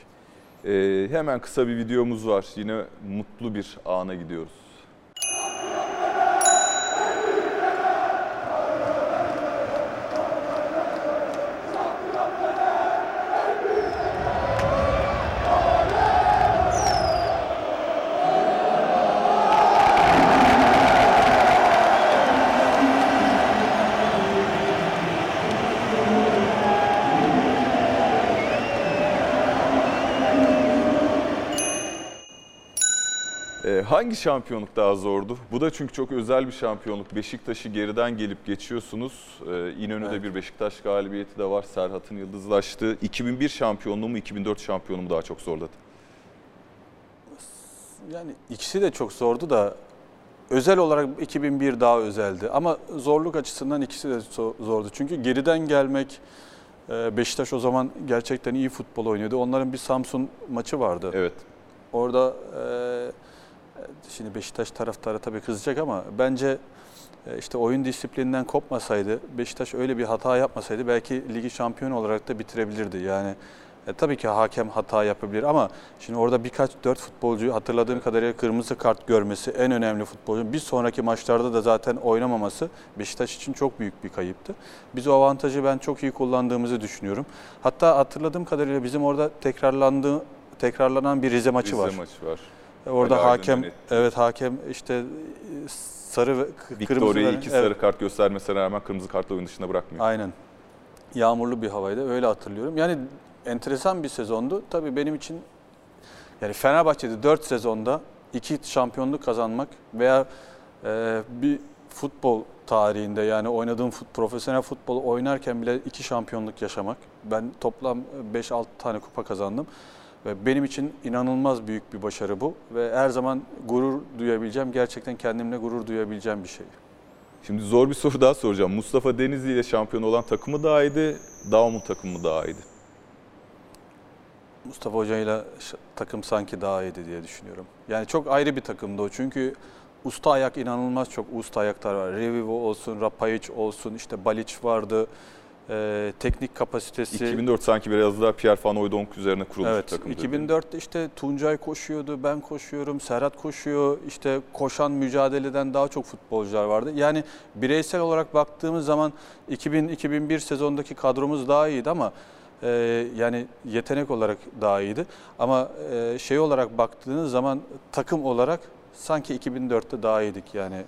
E, hemen kısa bir videomuz var. Yine mutlu bir ana gidiyoruz. Hangi şampiyonluk daha zordu? Bu da çünkü çok özel bir şampiyonluk. Beşiktaş'ı geriden gelip geçiyorsunuz. E, İnönü'de Evet. bir Beşiktaş galibiyeti de var. Serhat'ın yıldızlaştığı. 2001 şampiyonluğu mu 2004 şampiyonluğu mu daha çok zorladı? Yani ikisi de çok zordu da özel olarak 2001 daha özeldi. Ama zorluk açısından ikisi de zo- zordu. Çünkü geriden gelmek e, Beşiktaş o zaman gerçekten iyi futbol oynuyordu. Onların bir Samsun maçı vardı. Evet. Orada e, şimdi Beşiktaş taraftarı tabii kızacak ama bence e, işte oyun disiplininden kopmasaydı, Beşiktaş öyle bir hata yapmasaydı belki ligi şampiyon olarak da bitirebilirdi. Yani e, tabii ki hakem hata yapabilir ama şimdi orada birkaç dört futbolcu hatırladığım kadarıyla kırmızı kart görmesi en önemli futbolcu. Bir sonraki maçlarda da zaten oynamaması Beşiktaş için çok büyük bir kayıptı. Biz o avantajı ben çok iyi kullandığımızı düşünüyorum. Hatta hatırladığım kadarıyla bizim orada tekrarlandığı tekrarlanan bir Rize maçı Rize var. maçı var. Orada hakem evet hakem işte e, sarı ve Victoria'yı iki evet, sarı kart göstermesine rağmen kırmızı kartla oyun dışında bırakmıyor. Aynen. Yağmurlu bir havaydı öyle hatırlıyorum. Yani enteresan bir sezondu. Tabii benim için yani Fenerbahçe'de 4 sezonda 2 şampiyonluk kazanmak veya e, bir futbol tarihinde yani oynadığım fut, profesyonel futbol oynarken bile iki şampiyonluk yaşamak. Ben toplam 5-6 tane kupa kazandım. Ve benim için inanılmaz büyük bir başarı bu. Ve her zaman gurur duyabileceğim, gerçekten kendimle gurur duyabileceğim bir şey. Şimdi zor bir soru daha soracağım. Mustafa Denizli ile şampiyon olan takımı daha iyiydi, Daum'un takımı mı daha iyiydi? Mustafa Hoca ile takım sanki daha iyiydi diye düşünüyorum. Yani çok ayrı bir takımdı o. Çünkü usta ayak inanılmaz çok usta ayaklar var. Revivo olsun, Rapayic olsun, işte Balic vardı. E, teknik kapasitesi. 2004 sanki biraz daha Pierre Van Hooijdonk üzerine kurulmuş Evet, takım. 2004'te işte Tuncay koşuyordu, ben koşuyorum, Serhat koşuyor. İşte koşan mücadeleden daha çok futbolcular vardı. Yani bireysel olarak baktığımız zaman 2000-2001 sezondaki kadromuz daha iyiydi ama e, yani yetenek olarak daha iyiydi. Ama e, şey olarak baktığınız zaman takım olarak sanki 2004'te daha iyiydik yani.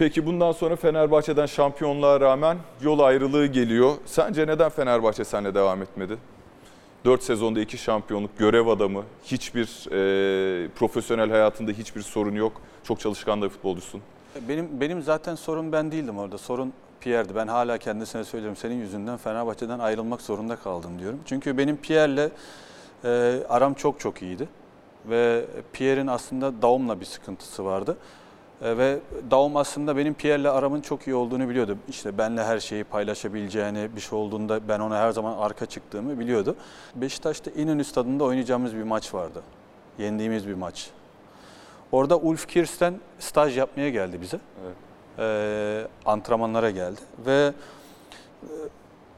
Peki bundan sonra Fenerbahçe'den şampiyonluğa rağmen yol ayrılığı geliyor. Sence neden Fenerbahçe seninle devam etmedi? 4 sezonda 2 şampiyonluk, görev adamı, hiçbir e, profesyonel hayatında hiçbir sorun yok. Çok çalışkan da futbolcusun. Benim benim zaten sorun ben değildim orada. Sorun Pierre'di. Ben hala kendisine söylüyorum. Senin yüzünden Fenerbahçe'den ayrılmak zorunda kaldım diyorum. Çünkü benim Pierre'le e, aram çok çok iyiydi. Ve Pierre'in aslında Daum'la bir sıkıntısı vardı. E, ve Daum aslında benim Pierre'le aramın çok iyi olduğunu biliyordu. İşte benle her şeyi paylaşabileceğini, bir şey olduğunda ben ona her zaman arka çıktığımı biliyordu. Beşiktaş'ta İnönü Stadı'nda oynayacağımız bir maç vardı. Yendiğimiz bir maç. Orada Ulf Kirsten staj yapmaya geldi bize. Evet. Ee, antrenmanlara geldi ve e,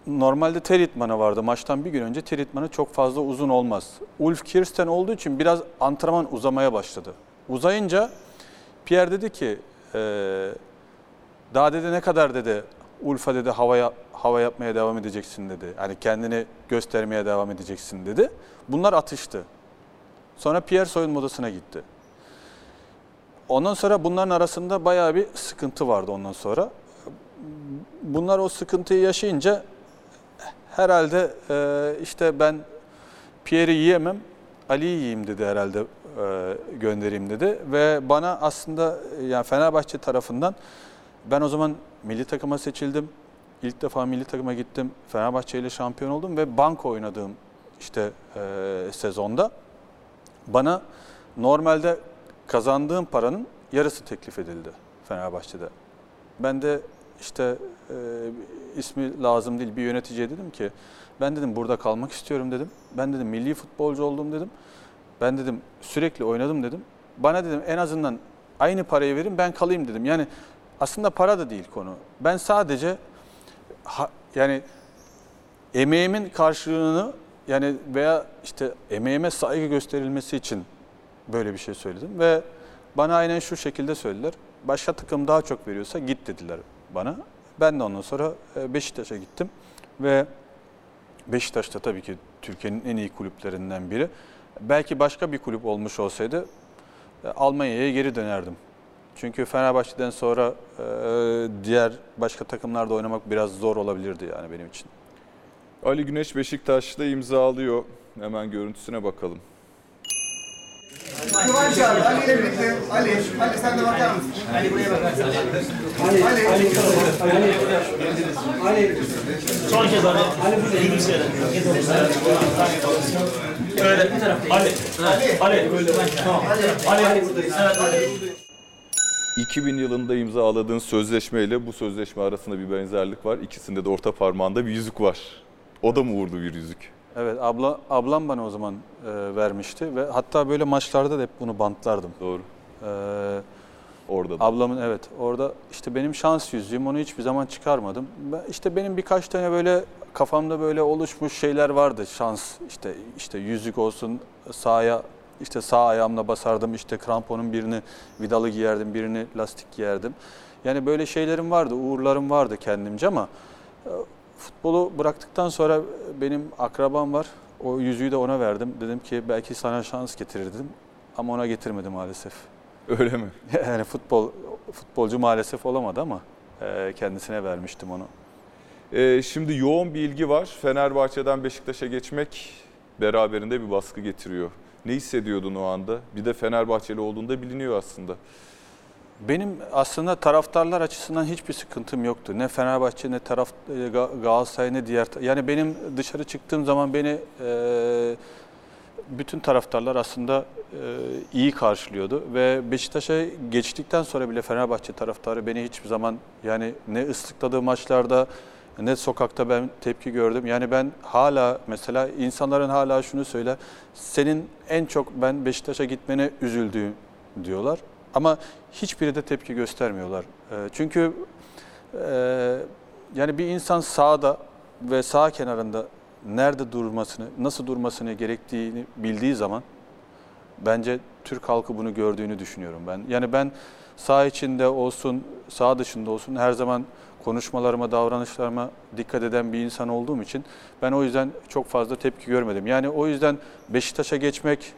normalde ter itmanı vardı. Maçtan bir gün önce ter itmanı çok fazla uzun olmaz. Ulf Kirsten olduğu için biraz antrenman uzamaya başladı. Uzayınca Pierre dedi ki e, daha dedi ne kadar dedi Ulf'a dedi hava, hava yapmaya devam edeceksin dedi. Yani kendini göstermeye devam edeceksin dedi. Bunlar atıştı. Sonra Pierre soyunma odasına gitti. Ondan sonra bunların arasında bayağı bir sıkıntı vardı ondan sonra. Bunlar o sıkıntıyı yaşayınca herhalde e, işte ben Pierre'i yiyemem, Ali'yi yiyeyim dedi herhalde göndereyim dedi. Ve bana aslında e, yani Fenerbahçe tarafından ben o zaman milli takıma seçildim. İlk defa milli takıma gittim. Fenerbahçe ile şampiyon oldum ve banko oynadığım işte e, sezonda bana normalde kazandığım paranın yarısı teklif edildi Fenerbahçe'de. Ben de işte e, ismi lazım değil bir yöneticiye dedim ki ben dedim burada kalmak istiyorum dedim. Ben dedim milli futbolcu oldum dedim. Ben dedim sürekli oynadım dedim. Bana dedim en azından aynı parayı verin ben kalayım dedim. Yani aslında para da değil konu. Ben sadece ha, yani emeğimin karşılığını yani veya işte emeğime saygı gösterilmesi için böyle bir şey söyledim ve bana aynen şu şekilde söylediler. Başka takım daha çok veriyorsa git dediler bana. Ben de ondan sonra e, Beşiktaş'a gittim ve Beşiktaş'ta tabii ki Türkiye'nin en iyi kulüplerinden biri. Belki başka bir kulüp olmuş olsaydı e, Almanya'ya geri dönerdim. Çünkü Fenerbahçe'den sonra e, diğer başka takımlarda oynamak biraz zor olabilirdi yani benim için. Ali Güneş Beşiktaş'ta imzalıyor. Hemen görüntüsüne bakalım. Kıvanç abi, Ali ile birlikte. Ali, Ali sen de bakar mısın? Ali buraya bakarsın. Ali, Ali, Ali, Ali. Son kez abi. Ali burada bir şeyler. Öyle. Ali. Ali. Tamam. Ali. Evet Ali. 2000 yılında imzaladığın sözleşmeyle bu sözleşme arasında bir benzerlik var. İkisinde de orta parmağında bir yüzük var. O da mı uğurlu bir yüzük? Evet abla ablam bana o zaman e, vermişti ve hatta böyle maçlarda da hep bunu bantlardım. Doğru. E, Orada da. ablamın evet orada işte benim şans yüzüğüm onu hiçbir zaman çıkarmadım. Ben, işte benim birkaç tane böyle kafamda böyle oluşmuş şeyler vardı şans işte işte yüzük olsun sahaya işte sağ ayağımla basardım işte kramponun birini vidalı giyerdim birini lastik giyerdim. Yani böyle şeylerim vardı uğurlarım vardı kendimce ama e, futbolu bıraktıktan sonra benim akrabam var. O yüzüğü de ona verdim. Dedim ki belki sana şans getirir dedim. Ama ona getirmedi maalesef. Öyle mi? Yani futbol futbolcu maalesef olamadı ama e, kendisine vermiştim onu. Ee, şimdi yoğun bir ilgi var. Fenerbahçe'den Beşiktaş'a geçmek beraberinde bir baskı getiriyor. Ne hissediyordun o anda? Bir de Fenerbahçeli olduğunda biliniyor aslında. Benim aslında taraftarlar açısından hiçbir sıkıntım yoktu. Ne Fenerbahçe ne taraf e, Ga- Galatasaray ne diğer yani benim dışarı çıktığım zaman beni e, bütün taraftarlar aslında e, iyi karşılıyordu ve Beşiktaş'a geçtikten sonra bile Fenerbahçe taraftarı beni hiçbir zaman yani ne ıslıkladığı maçlarda ne sokakta ben tepki gördüm. Yani ben hala mesela insanların hala şunu söyler. Senin en çok ben Beşiktaş'a gitmene üzüldüğüm diyorlar. Ama hiçbiri de tepki göstermiyorlar. E, çünkü e, Yani bir insan sağda ve sağ kenarında nerede durmasını, nasıl durmasını gerektiğini bildiği zaman bence Türk halkı bunu gördüğünü düşünüyorum ben. Yani ben sağ içinde olsun, sağ dışında olsun her zaman konuşmalarıma, davranışlarıma dikkat eden bir insan olduğum için ben o yüzden çok fazla tepki görmedim. Yani o yüzden Beşiktaş'a geçmek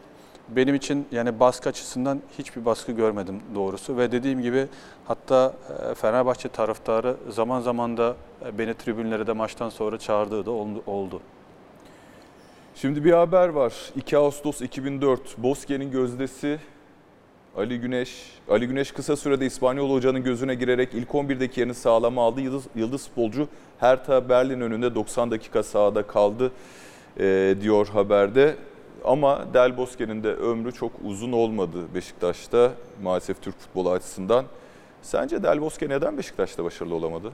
benim için yani baskı açısından hiçbir baskı görmedim doğrusu ve dediğim gibi hatta e, Fenerbahçe taraftarı zaman zaman da e, beni tribünlere de maçtan sonra çağırdığı da oldu-. Şimdi bir haber var. 2 Ağustos 2004 Bosque'nin gözdesi Ali Güneş. Ali Güneş kısa sürede İspanyol hocanın gözüne girerek ilk 11'deki yerini sağlama aldı. Yıldız, yıldız futbolcu Hertha Berlin önünde 90 dakika sahada kaldı e, diyor haberde. Ama Del Bosque'nin de ömrü çok uzun olmadı Beşiktaş'ta maalesef Türk futbolu açısından. Sence Del Bosque neden Beşiktaş'ta başarılı olamadı?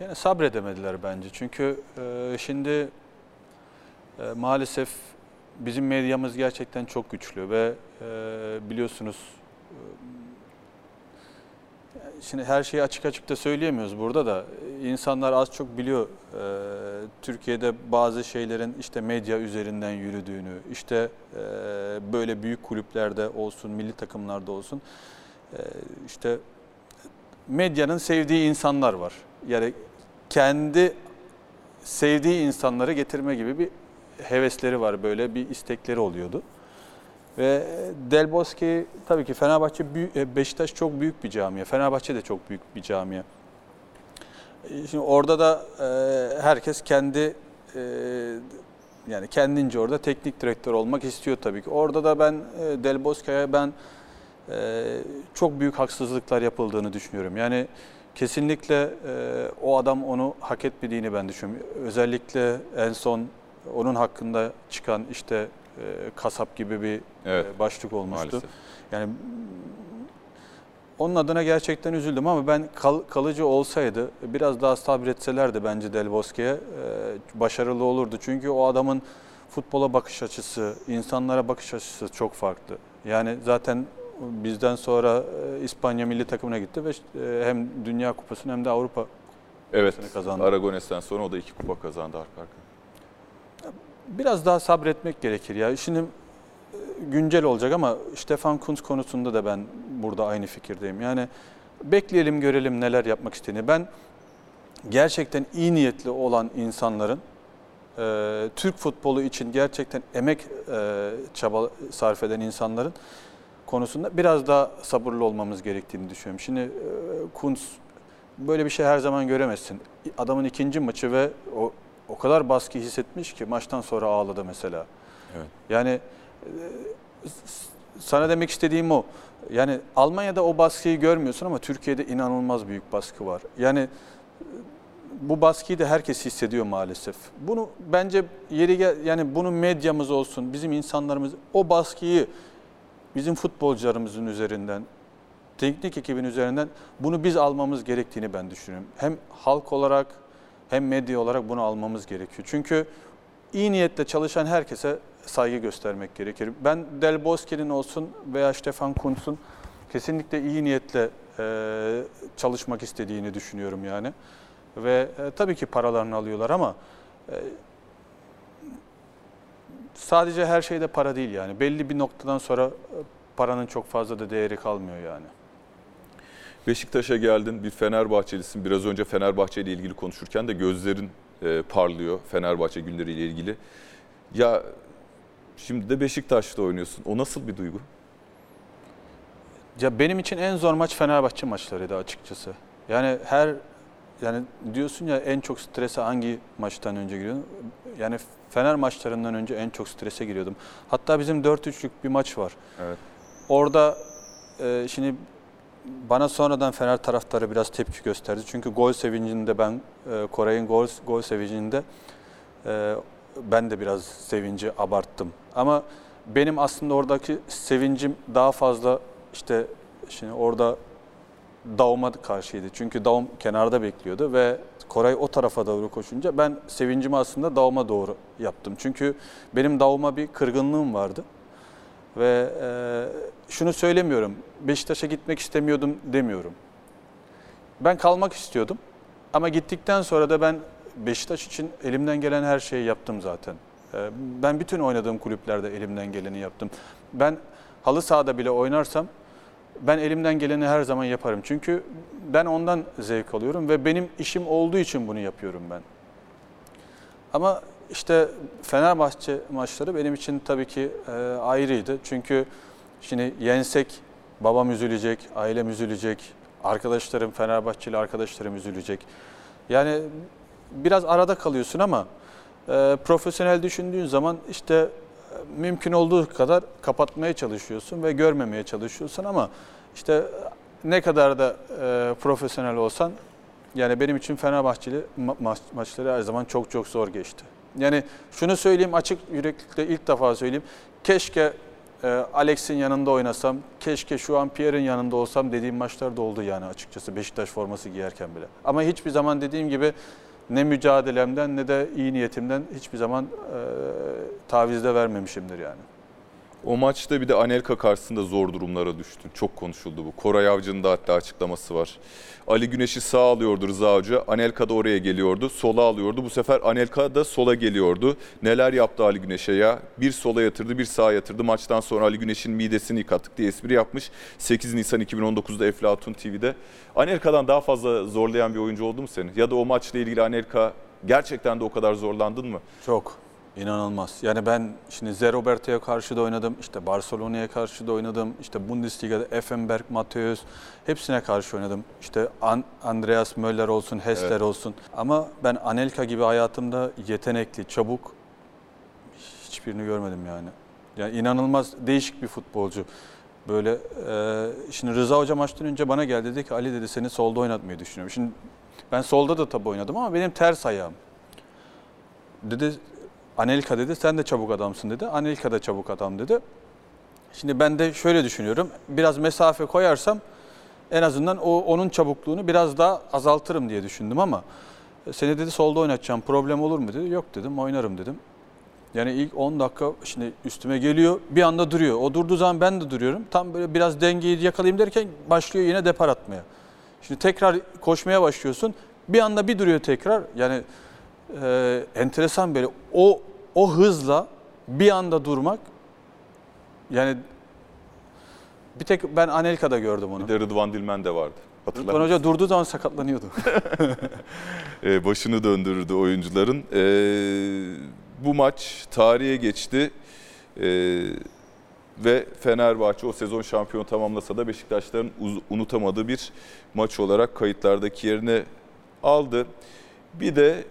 Yani sabredemediler bence. Çünkü e, şimdi e, maalesef bizim medyamız gerçekten çok güçlü ve e, biliyorsunuz e, şimdi her şeyi açık açık da söyleyemiyoruz burada da insanlar az çok biliyor e, Türkiye'de bazı şeylerin işte medya üzerinden yürüdüğünü işte e, böyle büyük kulüplerde olsun milli takımlarda olsun e, işte medyanın sevdiği insanlar var. Yani kendi sevdiği insanları getirme gibi bir hevesleri var böyle bir istekleri oluyordu. Ve Del Bosque tabii ki Fenerbahçe e, Beşiktaş çok büyük bir camia. Fenerbahçe de çok büyük bir camia. E, Şimdi orada da e, herkes kendi yani kendince orada teknik direktör olmak istiyor tabii ki. Orada da ben Del Bosque'ye ben çok büyük haksızlıklar yapıldığını düşünüyorum. Yani kesinlikle o adam onu hak etmediğini ben düşünüyorum. Özellikle en son onun hakkında çıkan işte kasap gibi bir Evet, e, başlık olmuştu. Maalesef. Yani onun adına gerçekten üzüldüm ama ben kal- kalıcı olsaydı biraz daha sabretselerdi bence Del Bosque'ye e, başarılı olurdu. Çünkü o adamın futbola bakış açısı, insanlara bakış açısı çok farklı. Yani zaten bizden sonra e, İspanya milli takımına gitti ve e, hem Dünya Kupası'nı hem de Avrupa Evet, Kupası'nı kazandı. Aragones'ten sonra o da iki kupa kazandı arka arkaya. Biraz daha sabretmek gerekir ya. Şimdi e, güncel olacak ama Stefan Kuntz konusunda da ben burada aynı fikirdeyim. Yani bekleyelim görelim neler yapmak istediğini. Ben gerçekten iyi niyetli olan insanların e, Türk futbolu için gerçekten emek e, çaba sarf eden insanların konusunda biraz daha sabırlı olmamız gerektiğini düşünüyorum. Şimdi e, Kuntz böyle bir şey her zaman göremezsin. Adamın ikinci maçı ve o o kadar baskı hissetmiş ki maçtan sonra ağladı mesela. Evet. Yani e, sana demek istediğim o. Yani Almanya'da o baskıyı görmüyorsun ama Türkiye'de inanılmaz büyük baskı var. Yani e, bu baskıyı da herkes hissediyor maalesef. Bunu bence yeri yani bunu medyamız olsun, bizim insanlarımız o baskıyı bizim futbolcularımızın üzerinden, teknik ekibin üzerinden bunu biz almamız gerektiğini ben düşünüyorum. Hem halk olarak hem medya olarak bunu almamız gerekiyor. Çünkü iyi niyetle çalışan herkese saygı göstermek gerekir. Ben Del Bosque'nin olsun veya Stefan Kuntz'un kesinlikle iyi niyetle e, çalışmak istediğini düşünüyorum yani. Ve e, tabii ki paralarını alıyorlar ama e, sadece her şeyde para değil yani. Belli bir noktadan sonra e, paranın çok fazla da değeri kalmıyor yani. Beşiktaş'a geldin, bir Fenerbahçelisin. Biraz önce Fenerbahçe ile ilgili konuşurken de gözlerin e, parlıyor Fenerbahçe günleriyle ilgili. Ya şimdi de Beşiktaş'ta oynuyorsun. O nasıl bir duygu? Ya benim için en zor maç Fenerbahçe maçlarıydı açıkçası. Yani her yani diyorsun ya en çok strese hangi maçtan önce giriyordun? Yani Fener maçlarından önce en çok strese giriyordum. Hatta bizim 4-3'lük bir maç var. Evet. Orada e, şimdi bana sonradan Fener taraftarı biraz tepki gösterdi. Çünkü gol sevincinde ben e, Koray'ın gol gol sevincinde e, ben de biraz sevinci abarttım. Ama benim aslında oradaki sevincim daha fazla işte şimdi orada Daum'a karşıydı. Çünkü Daum kenarda bekliyordu ve Koray o tarafa doğru koşunca ben sevincimi aslında Daum'a doğru yaptım. Çünkü benim Daum'a bir kırgınlığım vardı. Ve e, şunu söylemiyorum, Beşiktaş'a gitmek istemiyordum demiyorum. Ben kalmak istiyordum. Ama gittikten sonra da ben Beşiktaş için elimden gelen her şeyi yaptım zaten. Ee, Ben bütün oynadığım kulüplerde elimden geleni yaptım. Ben halı sahada bile oynarsam ben elimden geleni her zaman yaparım. Çünkü ben ondan zevk alıyorum ve benim işim olduğu için bunu yapıyorum ben. Ama işte Fenerbahçe maçları benim için tabii ki e, ayrıydı. Çünkü şimdi yensek babam üzülecek, ailem üzülecek, arkadaşlarım, Fenerbahçeli arkadaşlarım üzülecek. Yani biraz arada kalıyorsun ama e, profesyonel düşündüğün zaman işte e, mümkün olduğu kadar kapatmaya çalışıyorsun ve görmemeye çalışıyorsun ama işte ne kadar da e, profesyonel olsan yani benim için Fenerbahçeli ma- maç, maçları her zaman çok çok zor geçti. Yani şunu söyleyeyim açık yüreklilikle ilk defa söyleyeyim. Keşke e, Alex'in yanında oynasam, keşke şu an Pierre'in yanında olsam dediğim maçlar da oldu yani açıkçası Beşiktaş forması giyerken bile. Ama hiçbir zaman dediğim gibi ne mücadelemden ne de iyi niyetimden hiçbir zaman e, tavizde vermemişimdir yani. O maçta bir de Anelka karşısında zor durumlara düştün. Çok konuşuldu bu. Koray Avcı'nın da hatta açıklaması var. Ali Güneş'i sağ alıyordu Rıza Hoca. Anelka da oraya geliyordu. Sola alıyordu. Bu sefer Anelka da sola geliyordu. Neler yaptı Ali Güneş'e ya? Bir sola yatırdı, bir sağa yatırdı. Maçtan sonra Ali Güneş'in midesini yıkattık diye espri yapmış. 8 Nisan 2019'da Eflatun TV'de. Anelka'dan daha fazla zorlayan bir oyuncu oldu mu seni? Ya da o maçla ilgili Anelka gerçekten de o kadar zorlandın mı? Çok. İnanılmaz. Yani ben şimdi Zé Roberto'ya karşı da oynadım. işte Barcelona'ya karşı da oynadım. işte Bundesliga'da Effenberg, Mateus hepsine karşı oynadım. İşte An- Andreas Möller olsun, Hessler Evet. olsun. Ama ben Anelka gibi hayatımda yetenekli, çabuk hiçbirini görmedim yani. Yani inanılmaz değişik bir futbolcu. Böyle e, şimdi Rıza Hoca maçtan önce bana geldi dedi ki Ali dedi seni solda oynatmayı düşünüyorum. Şimdi ben solda da tabii oynadım ama benim ters ayağım. Dedi Anelka dedi sen de çabuk adamsın dedi. Anelka da çabuk adam dedi. Şimdi ben de şöyle düşünüyorum. Biraz mesafe koyarsam en azından o onun çabukluğunu biraz daha azaltırım diye düşündüm ama e, seni dedi solda oynatacağım problem olur mu dedi. Yok dedim oynarım dedim. Yani ilk 10 dakika şimdi üstüme geliyor bir anda duruyor. O durduğu zaman ben de duruyorum. Tam böyle biraz dengeyi yakalayayım derken başlıyor yine depar atmaya. Şimdi tekrar koşmaya başlıyorsun. Bir anda bir duruyor tekrar. Yani e, enteresan böyle o o hızla bir anda durmak yani bir tek ben Anelka'da gördüm onu. Bir de Rıdvan Dilmen de vardı. Rıdvan? Hoca durduğu zaman sakatlanıyordu. e, başını döndürürdü oyuncuların. E, bu maç tarihe geçti E, ve Fenerbahçe o sezon şampiyonu tamamlasa da Beşiktaşların unutamadığı bir maç olarak kayıtlardaki yerini aldı. Bir de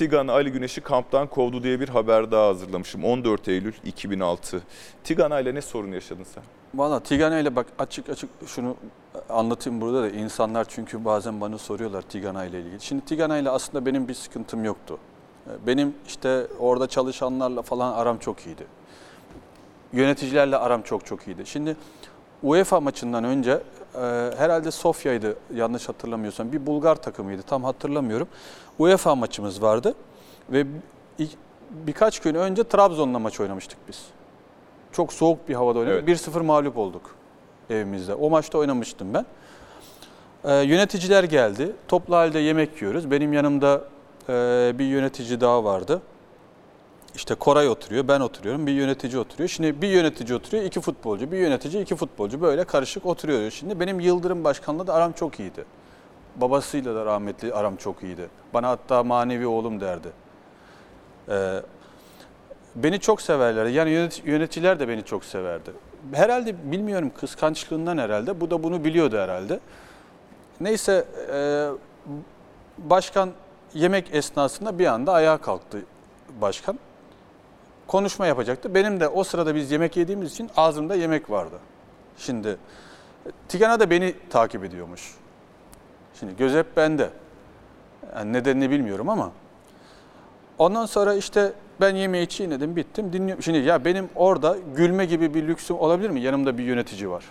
Tigan Ali Güneş'i kamptan kovdu diye bir haber daha hazırlamışım. 14 Eylül 2006. Tigana ile ne sorun yaşadın sen? Valla Tigana ile bak açık açık şunu anlatayım burada da insanlar çünkü bazen bana soruyorlar Tigana ile ilgili. Şimdi Tigana ile aslında benim bir sıkıntım yoktu. Benim işte orada çalışanlarla falan aram çok iyiydi. Yöneticilerle aram çok çok iyiydi. Şimdi UEFA maçından önce herhalde Sofya'ydı yanlış hatırlamıyorsam. Bir Bulgar takımıydı tam hatırlamıyorum. UEFA maçımız vardı ve birkaç gün önce Trabzon'la maç oynamıştık biz. Çok soğuk bir havada oynadık. Evet. 1-0 mağlup olduk evimizde. O maçta oynamıştım ben. Ee, yöneticiler geldi. Toplu halde yemek yiyoruz. Benim yanımda e, bir yönetici daha vardı. İşte Koray oturuyor, ben oturuyorum, bir yönetici oturuyor. Şimdi bir yönetici oturuyor, iki futbolcu, bir yönetici, iki futbolcu böyle karışık oturuyor. Şimdi benim Yıldırım Başkan'la da aram çok iyiydi. Babasıyla da rahmetli aram çok iyiydi. Bana hatta manevi oğlum derdi. Ee, beni çok severler. Yani yönet- yöneticiler de beni çok severdi. Herhalde bilmiyorum kıskançlığından herhalde. Bu da bunu biliyordu herhalde. Neyse e, başkan yemek esnasında bir anda ayağa kalktı başkan. Konuşma yapacaktı. Benim de o sırada biz yemek yediğimiz için ağzımda yemek vardı. Şimdi Tigana da beni takip ediyormuş. Şimdi göz hep bende. Yani nedenini bilmiyorum ama. Ondan sonra işte ben yemeği çiğnedim, bittim, dinliyorum. Şimdi ya benim orada gülme gibi bir lüksüm olabilir mi? Yanımda bir yönetici var.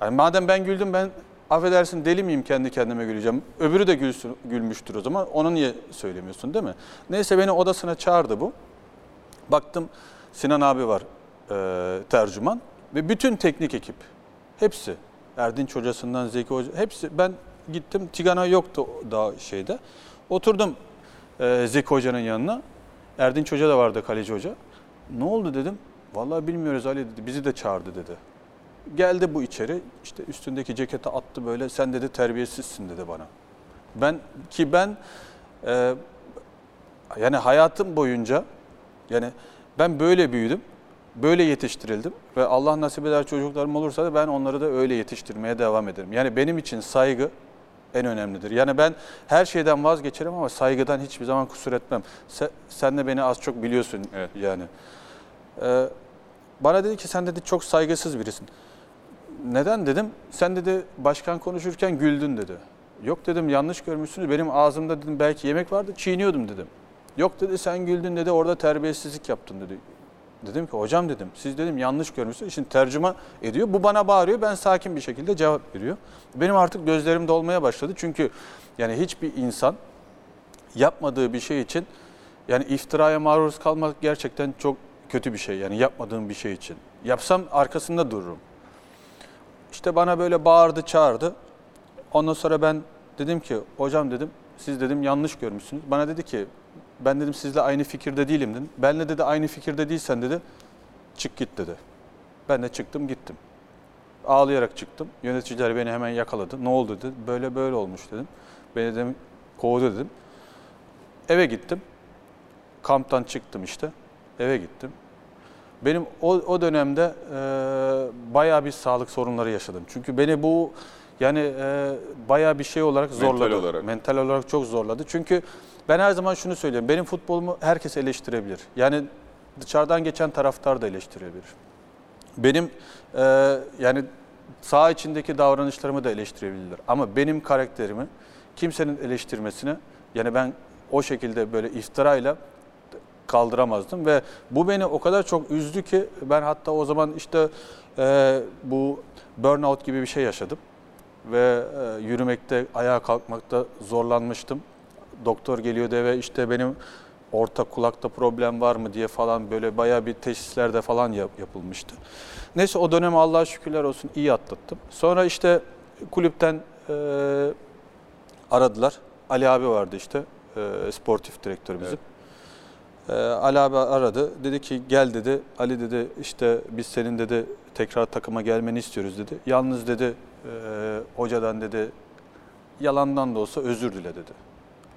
Yani madem ben güldüm ben affedersin deli miyim kendi kendime güleceğim. Öbürü de gülsün, gülmüştür o zaman. Onu niye söylemiyorsun değil mi? Neyse beni odasına çağırdı bu. Baktım Sinan abi var e, tercüman ve bütün teknik ekip. Hepsi. Erdinç hocasından Zeki hoca hepsi. Ben Gittim Tigana yoktu daha şeyde. Oturdum e, Zeki Hoca'nın yanına. Erdinç Hoca da vardı kaleci hoca. Ne oldu dedim. Vallahi bilmiyoruz Ali dedi. Bizi de çağırdı dedi. Geldi bu içeri. işte üstündeki ceketi attı böyle. Sen dedi terbiyesizsin dedi bana. Ben ki ben e, yani hayatım boyunca yani ben böyle büyüdüm. Böyle yetiştirildim ve Allah nasip eder çocuklarım olursa da ben onları da öyle yetiştirmeye devam ederim. Yani benim için saygı en önemlidir. Yani ben her şeyden vazgeçerim ama saygıdan hiçbir zaman kusur etmem. Sen, sen de beni az çok biliyorsun Evet. yani. Ee, bana dedi ki sen dedi çok saygısız birisin. Neden dedim? Sen dedi başkan konuşurken güldün dedi. Yok dedim yanlış görmüşsünüz. Benim ağzımda dedim belki yemek vardı çiğniyordum dedim. Yok dedi sen güldün dedi orada terbiyesizlik yaptın dedi. Dedim ki hocam dedim siz dedim yanlış görmüşsünüz. Şimdi tercüme ediyor. Bu bana bağırıyor. Ben sakin bir şekilde cevap veriyor. Benim artık gözlerim dolmaya başladı. Çünkü yani hiçbir insan yapmadığı bir şey için yani iftiraya maruz kalmak gerçekten çok kötü bir şey. Yani yapmadığım bir şey için. Yapsam arkasında dururum. İşte bana böyle bağırdı, çağırdı. Ondan sonra ben dedim ki hocam dedim siz dedim yanlış görmüşsünüz. Bana dedi ki ben dedim sizle aynı fikirde değilim dedim. Benle dedi aynı fikirde değilsen dedi çık git dedi. Ben de çıktım gittim. Ağlayarak çıktım. Yöneticiler beni hemen yakaladı. Ne oldu dedi. Böyle böyle olmuş dedim. Beni dedim kovdu dedim. Eve gittim. Kamptan çıktım işte. Eve gittim. Benim o, o dönemde e, bayağı bir sağlık sorunları yaşadım. Çünkü beni bu yani e, bayağı bir şey olarak Mental zorladı. olarak. Mental olarak çok zorladı. Çünkü ben her zaman şunu söylüyorum. Benim futbolumu herkes eleştirebilir. Yani dışarıdan geçen taraftar da eleştirebilir. Benim e, yani saha içindeki davranışlarımı da eleştirebilirler. Ama benim karakterimi kimsenin eleştirmesine yani ben o şekilde böyle iftirayla kaldıramazdım ve bu beni o kadar çok üzdü ki ben hatta o zaman işte e, bu burnout gibi bir şey yaşadım ve e, yürümekte, ayağa kalkmakta zorlanmıştım. Doktor geliyordu eve işte benim orta kulakta problem var mı diye falan böyle bayağı bir teşhislerde falan yap- yapılmıştı. Neyse o dönemi Allah'a şükürler olsun iyi atlattım. Sonra işte kulüpten e, aradılar. Ali abi vardı işte e, sportif direktör bizim. Ee, Ali abi aradı. Dedi ki gel dedi. Ali dedi işte biz senin dedi tekrar takıma gelmeni istiyoruz dedi. Yalnız dedi e, hocadan dedi yalandan da olsa özür dile dedi.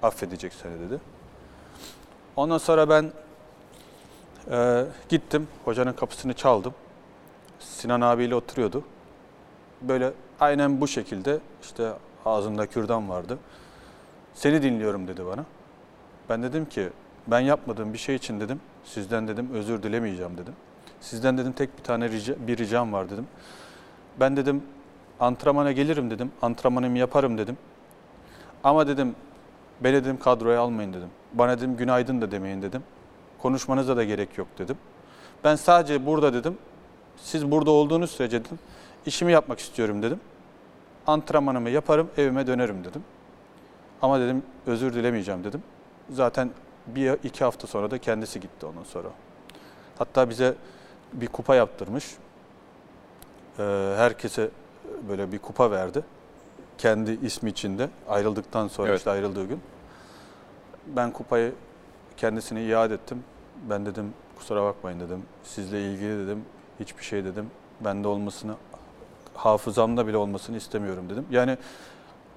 Affedecek seni dedi. Ondan sonra ben e, gittim. Hocanın kapısını çaldım. Sinan abiyle oturuyordu. Böyle aynen bu şekilde işte ağzında kürdan vardı. Seni dinliyorum dedi bana. Ben dedim ki ben yapmadığım bir şey için dedim sizden dedim özür dilemeyeceğim dedim. Sizden dedim tek bir tane rica, bir ricam var dedim. Ben dedim antrenmana gelirim dedim. Antrenmanımı yaparım dedim. Ama dedim beni dedim kadroya almayın dedim. Bana dedim günaydın da demeyin dedim. Konuşmanıza da gerek yok dedim. Ben sadece burada dedim. Siz burada olduğunuz sürece dedim. işimi yapmak istiyorum dedim. Antrenmanımı yaparım, evime dönerim dedim. Ama dedim özür dilemeyeceğim dedim. Zaten bir iki hafta sonra da kendisi gitti ondan sonra. Hatta bize bir kupa yaptırmış. Ee, herkese böyle bir kupa verdi. Kendi ismi içinde ayrıldıktan sonra Evet. işte ayrıldığı gün. Ben kupayı kendisine iade ettim. Ben dedim kusura bakmayın dedim. Sizle ilgili dedim hiçbir şey dedim. Bende olmasını hafızamda bile olmasını istemiyorum dedim. Yani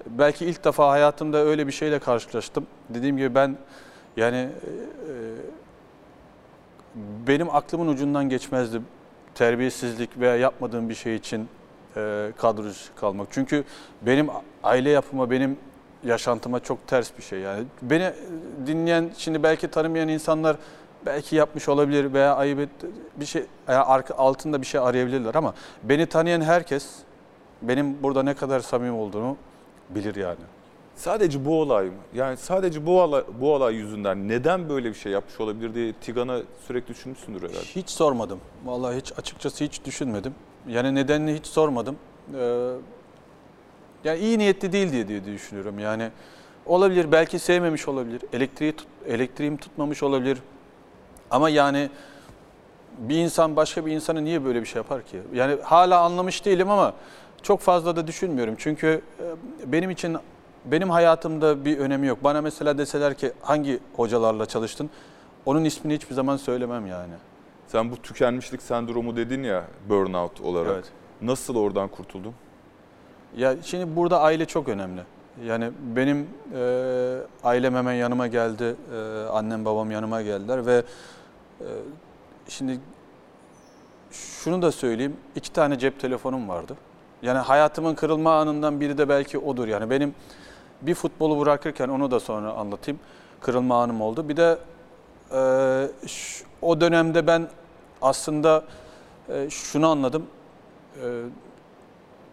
belki ilk defa hayatımda öyle bir şeyle karşılaştım. Dediğim gibi ben yani e, benim aklımın ucundan geçmezdi terbiyesizlik veya yapmadığım bir şey için e, kalmak. Çünkü benim aile yapıma, benim yaşantıma çok ters bir şey. Yani beni dinleyen, şimdi belki tanımayan insanlar belki yapmış olabilir veya ayıp et, bir şey yani arka, altında bir şey arayabilirler ama beni tanıyan herkes benim burada ne kadar samimi olduğunu bilir yani. Sadece bu olay mı? Yani sadece bu olay, bu olay yüzünden neden böyle bir şey yapmış olabilir diye Tigan'a sürekli düşünmüşsündür herhalde. Hiç sormadım. Vallahi hiç açıkçası hiç düşünmedim. Yani nedenini hiç sormadım. Ee, yani iyi niyetli değil diye, diye düşünüyorum. Yani olabilir belki sevmemiş olabilir. Elektriği tut, elektriğim tutmamış olabilir. Ama yani bir insan başka bir insana niye böyle bir şey yapar ki? Yani hala anlamış değilim ama Çok fazla da düşünmüyorum çünkü e, benim için benim hayatımda bir önemi yok. Bana mesela deseler ki hangi hocalarla çalıştın? Onun ismini hiçbir zaman söylemem yani. Sen bu tükenmişlik sendromu dedin ya burnout olarak. Evet. Nasıl oradan kurtuldun? Ya şimdi burada aile çok önemli. Yani benim e, ailem hemen yanıma geldi, e, annem babam yanıma geldiler ve e, şimdi şunu da söyleyeyim, iki tane cep telefonum vardı. Yani hayatımın kırılma anından biri de belki odur. Yani benim bir futbolu bırakırken onu da sonra anlatayım. Kırılma anım oldu. Bir de e, ş- o dönemde ben aslında e, şunu anladım. E,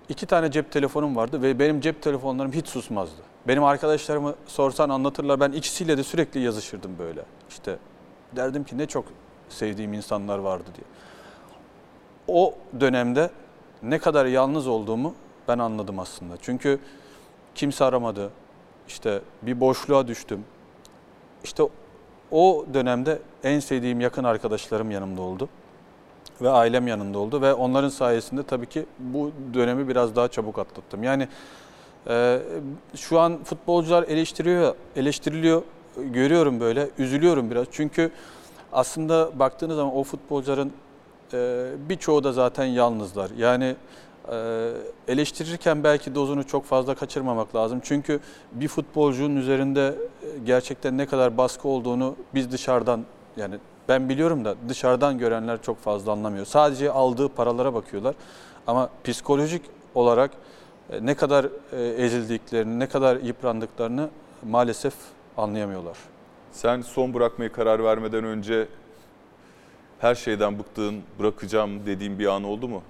iki tane cep telefonum vardı ve benim cep telefonlarım hiç susmazdı. Benim arkadaşlarımı sorsan anlatırlar. Ben ikisiyle de sürekli yazışırdım böyle. İşte derdim ki ne çok sevdiğim insanlar vardı diye. O dönemde ne kadar yalnız olduğumu ben anladım aslında. Çünkü kimse aramadı. İşte bir boşluğa düştüm. İşte o dönemde en sevdiğim yakın arkadaşlarım yanımda oldu ve ailem yanında oldu ve onların sayesinde tabii ki bu dönemi biraz daha çabuk atlattım. Yani e, şu an futbolcular eleştiriyor, eleştiriliyor, görüyorum böyle, üzülüyorum biraz. Çünkü aslında baktığınız zaman o futbolcuların e, birçoğu da zaten yalnızlar. Yani eleştirirken belki dozunu çok fazla kaçırmamak lazım. Çünkü bir futbolcunun üzerinde e, gerçekten ne kadar baskı olduğunu biz dışarıdan yani ben biliyorum da dışarıdan görenler çok fazla anlamıyor. Sadece aldığı paralara bakıyorlar. Ama psikolojik olarak e, ne kadar e, ezildiklerini, ne kadar yıprandıklarını maalesef anlayamıyorlar. Sen son bırakmaya karar vermeden önce her şeyden bıktığın, bırakacağım dediğin bir an oldu mu?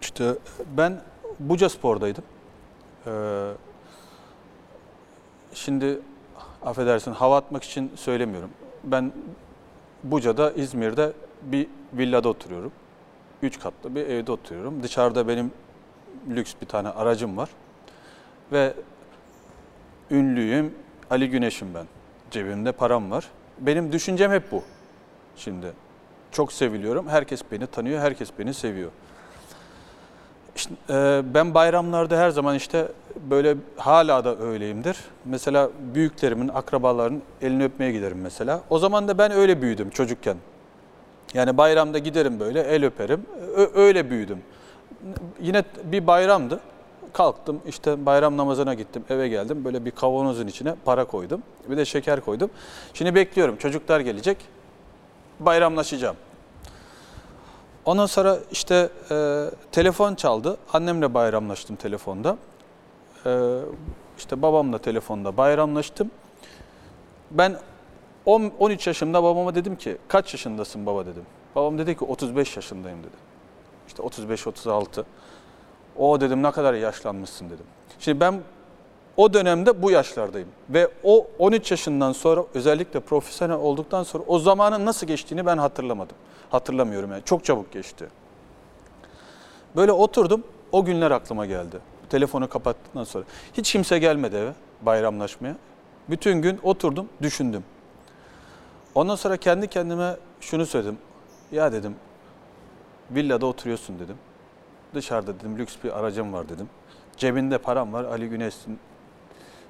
İşte ben Buca Spor'daydım. Ee, şimdi affedersin hava atmak için söylemiyorum. Ben Buca'da İzmir'de bir villada oturuyorum. Üç katlı bir evde oturuyorum. Dışarıda benim lüks bir tane aracım var. Ve ünlüyüm, Ali Güneş'im ben. Cebimde param var. Benim düşüncem hep bu. Şimdi çok seviliyorum. Herkes beni tanıyor, herkes beni seviyor. İşte, e, ben bayramlarda her zaman işte böyle hala da öyleyimdir. Mesela büyüklerimin, akrabaların elini öpmeye giderim mesela. O zaman da ben öyle büyüdüm çocukken. Yani bayramda giderim böyle el öperim. Ö- öyle büyüdüm. Yine bir bayramdı. Kalktım işte bayram namazına gittim eve geldim. Böyle bir kavanozun içine para koydum. Bir de şeker koydum. Şimdi bekliyorum çocuklar gelecek. Bayramlaşacağım. Ondan sonra işte e, telefon çaldı. Annemle bayramlaştım telefonda. E, işte babamla telefonda bayramlaştım. Ben 10, 13 yaşımda babama dedim ki kaç yaşındasın baba dedim. Babam dedi ki 35 yaşındayım dedi. İşte 35-36. O dedim ne kadar yaşlanmışsın dedim. Şimdi ben o dönemde bu yaşlardayım. Ve o 13 yaşından sonra özellikle profesyonel olduktan sonra o zamanın nasıl geçtiğini ben hatırlamadım. Hatırlamıyorum yani çok çabuk geçti. Böyle oturdum o günler aklıma geldi. Telefonu kapattıktan sonra. Hiç kimse gelmedi eve bayramlaşmaya. Bütün gün oturdum düşündüm. Ondan sonra kendi kendime şunu söyledim. Ya dedim villada oturuyorsun dedim. Dışarıda dedim lüks bir aracım var dedim. Cebinde param var Ali Güneş'sin.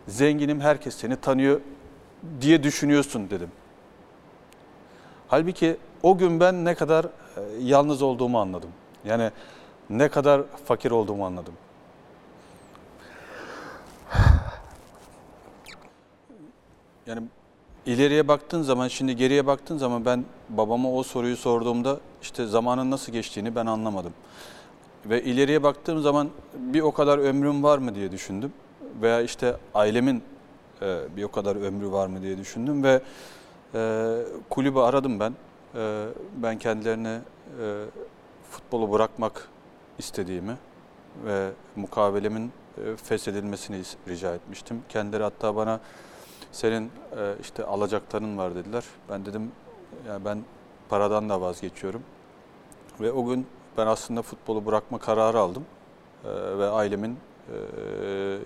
Zenginim herkes seni tanıyor diye düşünüyorsun dedim. Halbuki o gün ben ne kadar e, yalnız olduğumu anladım. Yani ne kadar fakir olduğumu anladım. Yani ileriye baktığın zaman, şimdi geriye baktığın zaman ben babama o soruyu sorduğumda işte zamanın nasıl geçtiğini ben anlamadım. Ve ileriye baktığım zaman bir o kadar ömrüm var mı diye düşündüm. Veya işte ailemin e, bir o kadar ömrü var mı diye düşündüm ve e, kulübü aradım ben. E, ben kendilerine e, futbolu bırakmak istediğimi ve mukavelemin e, feshedilmesini rica etmiştim. Kendileri hatta bana senin e, işte alacakların var dediler. Ben dedim ya ben paradan da vazgeçiyorum. Ve o gün ben aslında futbolu bırakma kararı aldım E, ve ailemin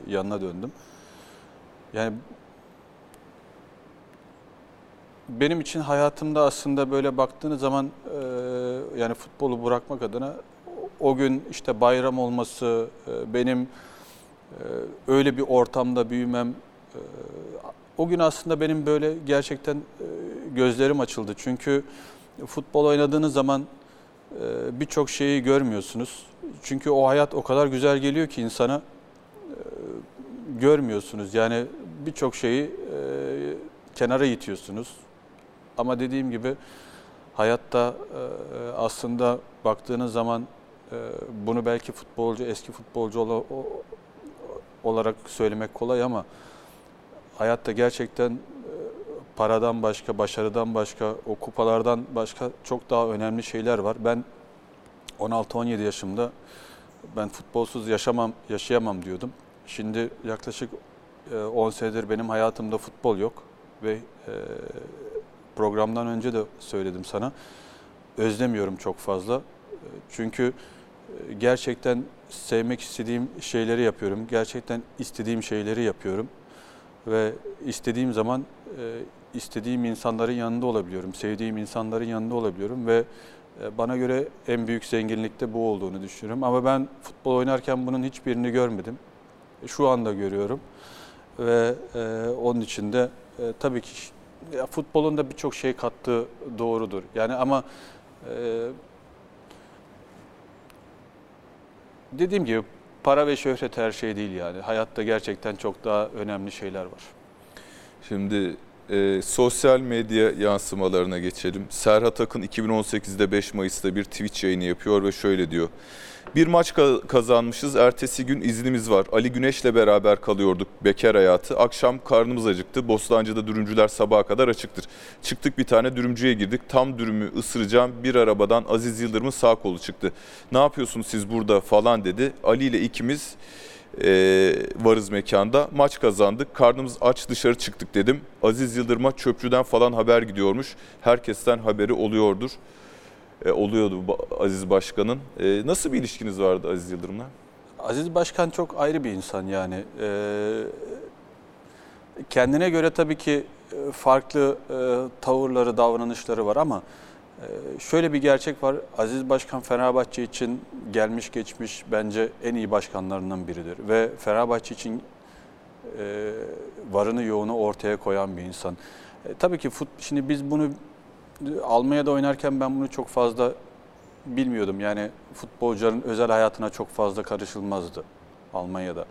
yanına döndüm. Yani benim için hayatımda aslında böyle baktığınız zaman e, yani futbolu bırakmak adına o gün işte bayram olması, e, benim e, öyle bir ortamda büyümem, e, o gün aslında benim böyle gerçekten e, gözlerim açıldı. Çünkü futbol oynadığınız zaman e, birçok şeyi görmüyorsunuz. Çünkü o hayat o kadar güzel geliyor ki insana e, görmüyorsunuz. Yani birçok şeyi e, kenara itiyorsunuz. Ama dediğim gibi hayatta e, aslında baktığınız zaman e, bunu belki futbolcu, eski futbolcu ola- o- olarak söylemek kolay ama hayatta gerçekten e, paradan başka, başarıdan başka, o kupalardan başka çok daha önemli şeyler var. Ben 16-17 yaşımda ben futbolsuz yaşamam, yaşayamam diyordum. Şimdi yaklaşık e, 10 senedir benim hayatımda futbol yok ve e, programdan önce de söyledim sana. Özlemiyorum çok fazla. E, Çünkü e, gerçekten sevmek istediğim şeyleri yapıyorum. Gerçekten istediğim şeyleri yapıyorum. Ve istediğim zaman e, istediğim insanların yanında olabiliyorum. Sevdiğim insanların yanında olabiliyorum ve e, bana göre en büyük zenginlik de bu olduğunu düşünüyorum. Ama ben futbol oynarken bunun hiçbirini görmedim. E, Şu anda görüyorum. Ve e, onun için de e, tabii ki ya futbolun da birçok şey kattığı doğrudur. Yani ama e, dediğim gibi para ve şöhret her şey değil yani. Hayatta gerçekten çok daha önemli şeyler var. Şimdi e, sosyal medya yansımalarına geçelim. Serhat Akın 2018'de 5 Mayıs'ta bir Twitch yayını yapıyor ve şöyle diyor. Bir maç ka- kazanmışız, ertesi gün iznimiz var. Ali Güneş'le beraber kalıyorduk bekar hayatı. Akşam karnımız acıktı. Bostancı'da dürümcüler sabaha kadar açıktır. Çıktık bir tane dürümcüye girdik. Tam dürümü ısıracağım. Bir arabadan Aziz Yıldırım'ın sağ kolu çıktı. Ne yapıyorsunuz siz burada falan dedi. Ali ile ikimiz e, varız mekanda. Maç kazandık. Karnımız aç dışarı çıktık dedim. Aziz Yıldırım'a çöpçüden falan haber gidiyormuş. Herkesten haberi oluyordur. E, oluyordu Aziz Başkan'ın. E, nasıl bir ilişkiniz vardı Aziz Yıldırım'la? Aziz Başkan çok ayrı bir insan yani. Ee, kendine göre tabii ki e, farklı e, tavırları, davranışları var ama e, şöyle bir gerçek var. Aziz Başkan Fenerbahçe için gelmiş geçmiş bence en iyi başkanlarından biridir. Ve Fenerbahçe için e, varını yoğunu ortaya koyan bir insan. E, tabii ki fut, şimdi biz bunu Almanya'da oynarken ben bunu çok fazla bilmiyordum. Yani futbolcuların özel hayatına çok fazla karışılmazdı Almanya'da.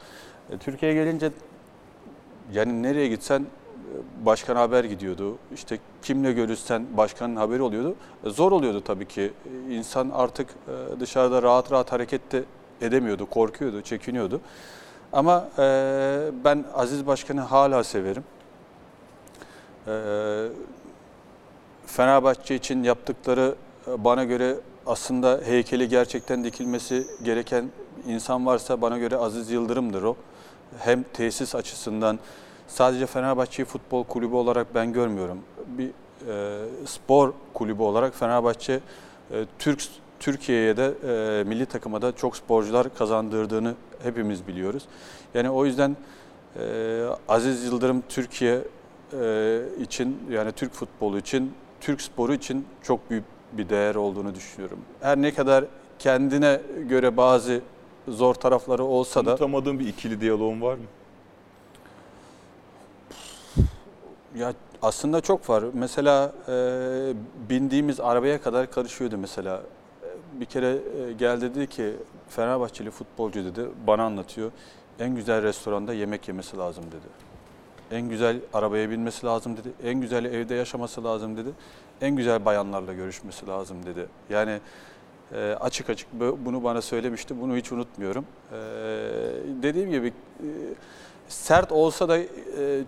E, Türkiye'ye gelince yani nereye gitsen başkan haber gidiyordu. İşte kimle görüşsen başkanın haberi oluyordu. E, Zor oluyordu tabii ki. E, İnsan artık e, dışarıda rahat rahat hareket de edemiyordu, korkuyordu, çekiniyordu. Ama ben Aziz Başkan'ı hala severim. Fenerbahçe için yaptıkları bana göre aslında heykeli gerçekten dikilmesi gereken insan varsa bana göre Aziz Yıldırım'dır o. Hem tesis açısından sadece Fenerbahçe'yi futbol kulübü olarak ben görmüyorum. Bir e, spor kulübü olarak Fenerbahçe e, Türk Türkiye'ye de e, milli takıma da çok sporcular kazandırdığını hepimiz biliyoruz. Yani o yüzden e, Aziz Yıldırım Türkiye e, için yani Türk futbolu için, Türk sporu için çok büyük bir değer olduğunu düşünüyorum. Her ne kadar kendine göre bazı zor tarafları olsa da Unutamadığın bir ikili diyaloğun var mı? Ya aslında çok var. Mesela e, bindiğimiz arabaya kadar karışıyordu mesela. E, Bir kere e, gel dedi ki Fenerbahçeli futbolcu dedi bana anlatıyor. En güzel restoranda yemek yemesi lazım dedi. En güzel arabaya binmesi lazım dedi. En güzel evde yaşaması lazım dedi. En güzel bayanlarla görüşmesi lazım dedi. Yani e, açık açık bu- bunu bana söylemişti. Bunu hiç unutmuyorum. E, dediğim gibi e, sert olsa da e,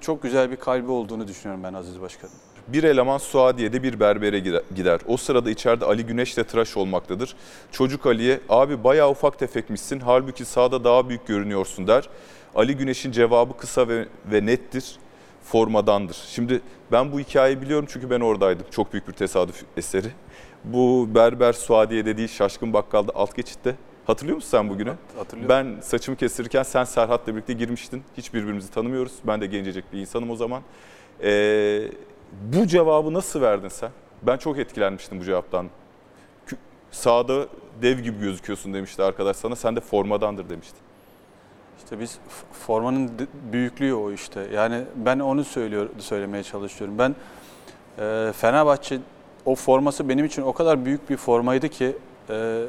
çok güzel bir kalbi olduğunu düşünüyorum ben Aziz Başkan'ın. Bir eleman Suadiye'de bir berbere gide- gider. O sırada içeride Ali Güneş'le tıraş olmaktadır. Çocuk Ali'ye abi bayağı ufak tefekmişsin halbuki sağda daha büyük görünüyorsun der. Ali Güneş'in cevabı kısa ve, ve nettir. Formadandır. Şimdi ben bu hikayeyi biliyorum çünkü ben oradaydım. Çok büyük bir tesadüf eseri. Bu berber Suadiye'de değil Şaşkın Bakkal'da alt geçitte. Hatırlıyor musun sen bugünü? Hatırlıyorum. Ben saçımı kestirirken sen Serhat'la birlikte girmiştin. Hiç birbirimizi tanımıyoruz. Ben de gencecik bir insanım o zaman. Ee, bu cevabı nasıl verdin sen? Ben çok etkilenmiştim bu cevaptan. Sahada dev gibi gözüküyorsun demişti arkadaş sana. Sen de formadandır demişti. İşte biz formanın büyüklüğü o işte. Yani ben onu söylüyor söylemeye çalışıyorum. Ben e, Fenerbahçe o forması benim için o kadar büyük bir formaydı ki e,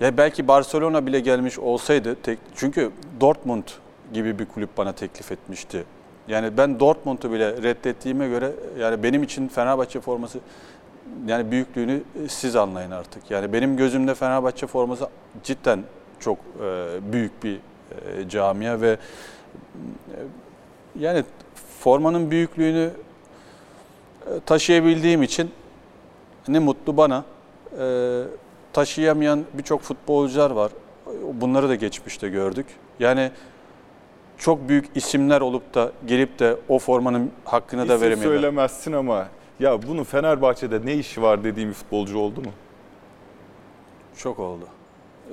ya belki Barcelona bile gelmiş olsaydı tek, çünkü Dortmund gibi bir kulüp bana teklif etmişti. Yani ben Dortmund'u bile reddettiğime göre yani benim için Fenerbahçe forması yani büyüklüğünü siz anlayın artık. Yani benim gözümde Fenerbahçe forması cidden çok e, büyük bir e, camia ve e, yani formanın büyüklüğünü e, taşıyabildiğim için ne mutlu bana. E, taşıyamayan birçok futbolcular var. Bunları da geçmişte gördük. Yani çok büyük isimler olup da gelip de o formanın hakkını da İsim veremiyorlar. söylemezsin ama ya bunun Fenerbahçe'de ne işi var dediğim bir futbolcu oldu mu? Çok oldu.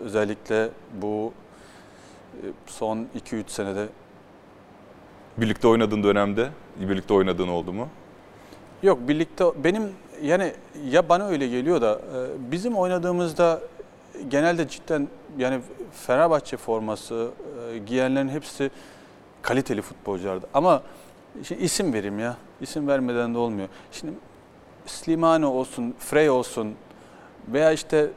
Özellikle bu e, son 2-3 senede Birlikte oynadığın dönemde birlikte oynadığın oldu mu? Yok birlikte benim yani ya bana öyle geliyor da e, bizim oynadığımızda genelde cidden yani Fenerbahçe forması e, giyenlerin hepsi kaliteli futbolculardı. Ama şimdi isim vereyim ya. İsim vermeden de olmuyor. Şimdi Slimani olsun, Frey olsun veya işte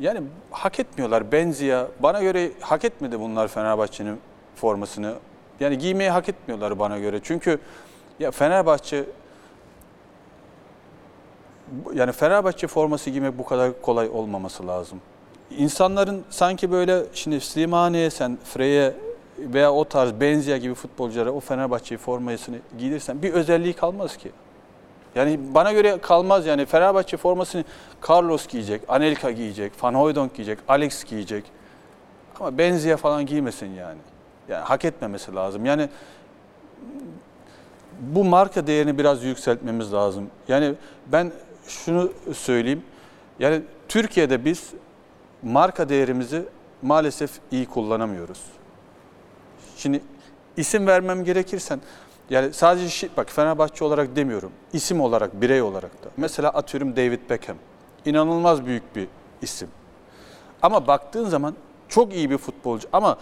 yani hak etmiyorlar. Benzia bana göre hak etmedi bunlar Fenerbahçe'nin formasını. Yani giymeyi hak etmiyorlar bana göre. Çünkü ya Fenerbahçe yani Fenerbahçe forması giymek bu kadar kolay olmaması lazım. İnsanların sanki böyle şimdi Slimani'ye sen Frey'e veya o tarz Benzia gibi futbolculara o Fenerbahçe formasını giydirsen bir özelliği kalmaz ki. Yani bana göre kalmaz yani Fenerbahçe formasını Carlos giyecek, Anelka giyecek, Van Hooijdonk giyecek, Alex giyecek. Ama Benzia falan giymesin yani. Yani hak etmemesi lazım. Yani bu marka değerini biraz yükseltmemiz lazım. Yani ben şunu söyleyeyim. Yani Türkiye'de biz marka değerimizi maalesef iyi kullanamıyoruz. Şimdi isim vermem gerekirsen yani sadece şi- bak Fenerbahçe olarak demiyorum. isim olarak, birey olarak da. Mesela atıyorum David Beckham. İnanılmaz büyük bir isim. Ama baktığın zaman çok iyi bir futbolcu ama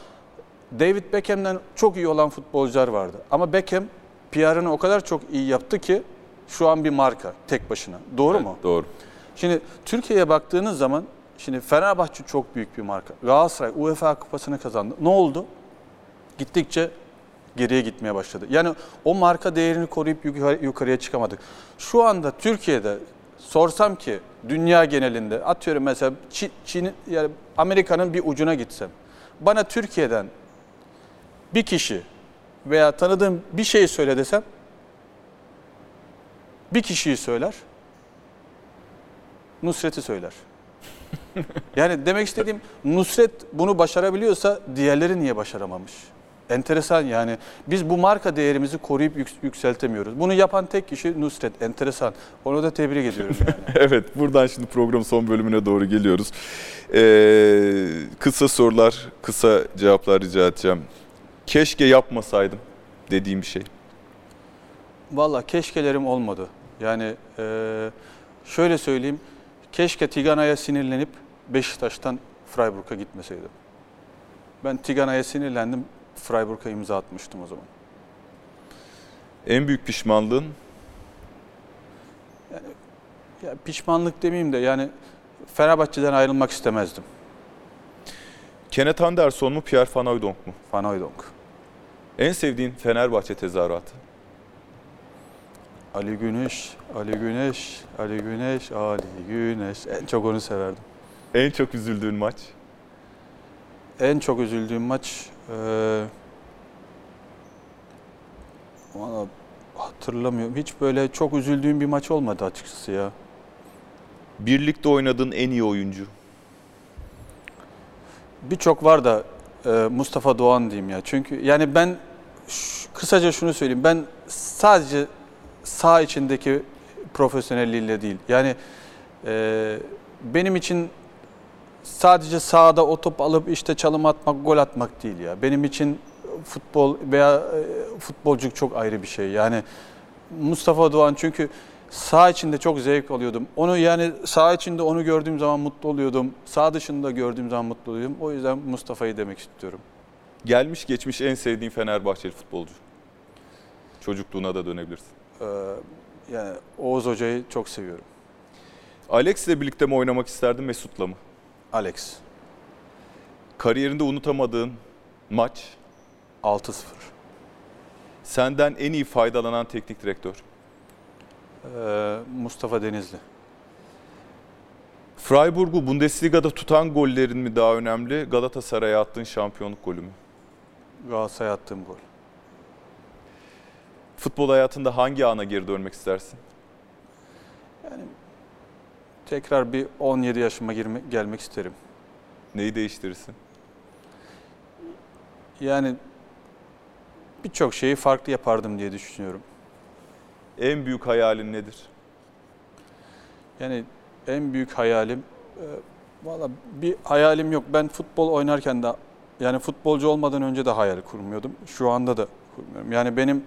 David Beckham'den çok iyi olan futbolcular vardı. Ama Beckham PR'ını o kadar çok iyi yaptı ki şu an bir marka tek başına. Doğru mu? Doğru. Şimdi Türkiye'ye baktığınız zaman şimdi Fenerbahçe çok büyük bir marka. Galatasaray UEFA kupasını kazandı. Ne oldu? Gittikçe geriye gitmeye başladı. Yani o marka değerini koruyup yukarı- yukarıya çıkamadık. Şu anda Türkiye'de sorsam ki dünya genelinde atıyorum mesela Çin, Çin yani Amerika'nın bir ucuna gitsem. Bana Türkiye'den bir kişi veya tanıdığım bir şey söyle desem bir kişiyi söyler. Nusret'i söyler. yani demek istediğim Nusret bunu başarabiliyorsa diğerleri niye başaramamış? Enteresan yani. Biz bu marka değerimizi koruyup yük- yükseltemiyoruz. Bunu yapan tek kişi Nusret. Enteresan. Onu da tebrik ediyoruz yani. Evet, buradan şimdi programın son bölümüne doğru geliyoruz. Ee, kısa sorular, kısa cevaplar rica edeceğim. Keşke yapmasaydım dediğim bir şey. Valla keşkelerim olmadı. Yani eee, şöyle söyleyeyim. Keşke Tigana'ya sinirlenip Beşiktaş'tan Freiburg'a gitmeseydim. Ben Tigana'ya sinirlendim. Freiburg'a imza atmıştım o zaman. En büyük pişmanlığın Ya pişmanlık demeyeyim de yani Fenerbahçe'den ayrılmak istemezdim. Kenneth Anderson mu, Pierre Van Hooijdonk mu? Van Hooijdonk. En sevdiğin Fenerbahçe tezahüratı? Ali Güneş, Ali Güneş, Ali Güneş, Ali Güneş. En çok onu severdim. En çok üzüldüğün maç? En çok üzüldüğüm maç valla hatırlamıyorum. Hiç böyle çok üzüldüğüm bir maç olmadı açıkçası ya. Birlikte oynadığın en iyi oyuncu? Birçok var da e, Mustafa Doğan diyeyim ya. Çünkü yani ben kısaca şunu söyleyeyim. Ben sadece sağ içindeki profesyonelliğiyle değil. Yani e, benim için sadece sahada o top alıp işte çalım atmak, gol atmak değil ya. Benim için futbol veya e, futbolculuk çok ayrı bir şey. Yani Mustafa Doğan çünkü Sağ içinde çok zevk alıyordum. Onu yani sağ içinde onu gördüğüm zaman mutlu oluyordum. Sağ dışında gördüğüm zaman mutlu oluyordum. O yüzden Mustafa'yı demek istiyorum. Gelmiş geçmiş en sevdiğin Fenerbahçeli futbolcu. Çocukluğuna da dönebilirsin. Ee, yani Oğuz Hoca'yı çok seviyorum. Alex ile birlikte mi oynamak isterdin Mesut'la mı? Alex. Kariyerinde unutamadığın maç, 6-0. senden en iyi faydalanan teknik direktör. Ee, Mustafa Denizli. Freiburg'u Bundesliga'da tutan gollerin mi daha önemli, Galatasaray'a attığın şampiyonluk golü mü? Galatasaray'a attığım gol. Futbol hayatında hangi ana geri dönmek istersin? Tekrar bir 17 yaşıma girme, gelmek isterim. Neyi değiştirirsin? Yani birçok şeyi farklı yapardım diye düşünüyorum. En büyük hayalin nedir? Yani en büyük hayalim, e, valla bir hayalim yok. Ben futbol oynarken de, yani futbolcu olmadan önce de hayal kurmuyordum. Şu anda da kurmuyorum. Yani benim,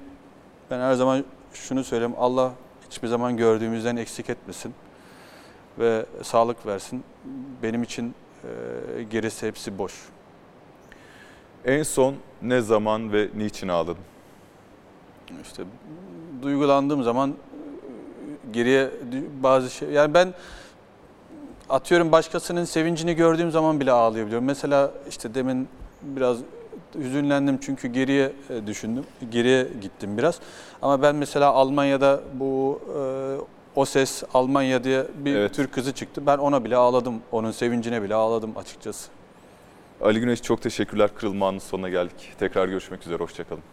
ben her zaman şunu söyleyeyim, Allah hiçbir zaman gördüğümüzden eksik etmesin ve sağlık versin. Benim için e, gerisi hepsi boş. En son ne zaman ve niçin ağladın? İşte duygulandığım zaman geriye bazı şey yani ben atıyorum başkasının sevincini gördüğüm zaman bile ağlayabiliyorum. Mesela işte demin biraz hüzünlendim çünkü geriye e, düşündüm. Geriye gittim biraz. Ama ben mesela Almanya'da bu e, o ses Almanya diye bir Evet. Türk kızı çıktı. Ben ona bile ağladım. Onun sevincine bile ağladım açıkçası. Ali Güneş çok teşekkürler. Kırılma anının sonuna geldik. Tekrar görüşmek üzere. Hoşçakalın.